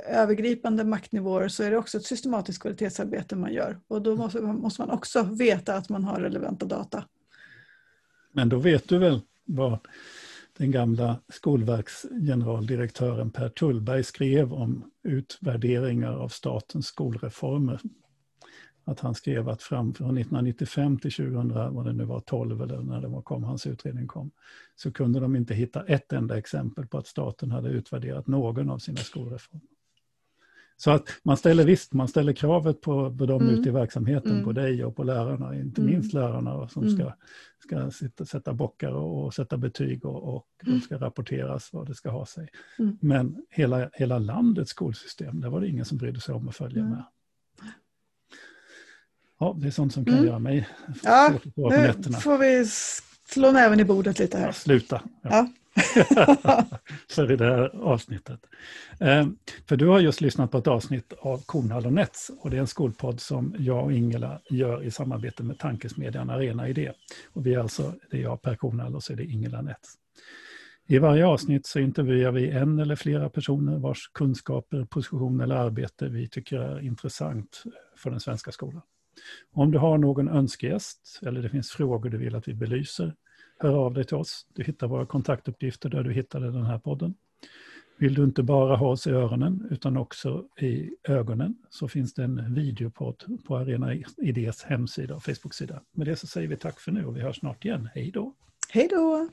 övergripande maktnivåer så är det också ett systematiskt kvalitetsarbete man gör och då måste, måste man också veta att man har relevanta data. Men då vet du väl vad den gamla skolverksgeneraldirektören Per Tullberg skrev om utvärderingar av statens skolreformer att han skrev att fram från 1995 till 2000, vad det nu var, 12 eller när det var, kom, hans utredning kom, så kunde de inte hitta ett enda exempel på att staten hade utvärderat någon av sina skolreformer. Så att man ställer visst, man ställer kravet på, på dem mm. ute i verksamheten, mm. på dig och på lärarna, inte mm. minst lärarna som mm. ska, ska sitta, sätta bockar och, och sätta betyg och, och det ska rapporteras vad det ska ha sig. Mm. Men hela, hela landets skolsystem, där var det ingen som brydde sig om att följa med. Ja, det är sånt som kan mm. göra mig Ja, nu får vi slå näven i bordet lite här. Ja, sluta. Ja. ja. För i det här avsnittet. Eh, för du har just lyssnat på ett avsnitt av Kornhall och Nets och det är en skolpodd som jag och Ingela gör i samarbete med tankesmedjan Arena Idé. Och vi är alltså, det är jag Per Kornhall och så är det Ingela Nets. I varje avsnitt så intervjuar vi en eller flera personer vars kunskaper, position eller arbete vi tycker är intressant för den svenska skolan. Om du har någon önskegäst eller det finns frågor du vill att vi belyser, hör av dig till oss. Du hittar våra kontaktuppgifter där du hittade den här podden. Vill du inte bara ha oss i öronen utan också i ögonen så finns det en videopodd på Arena Idés hemsida och Facebook-sida. Med det så säger vi tack för nu och vi hörs snart igen. Hej då! Hej då!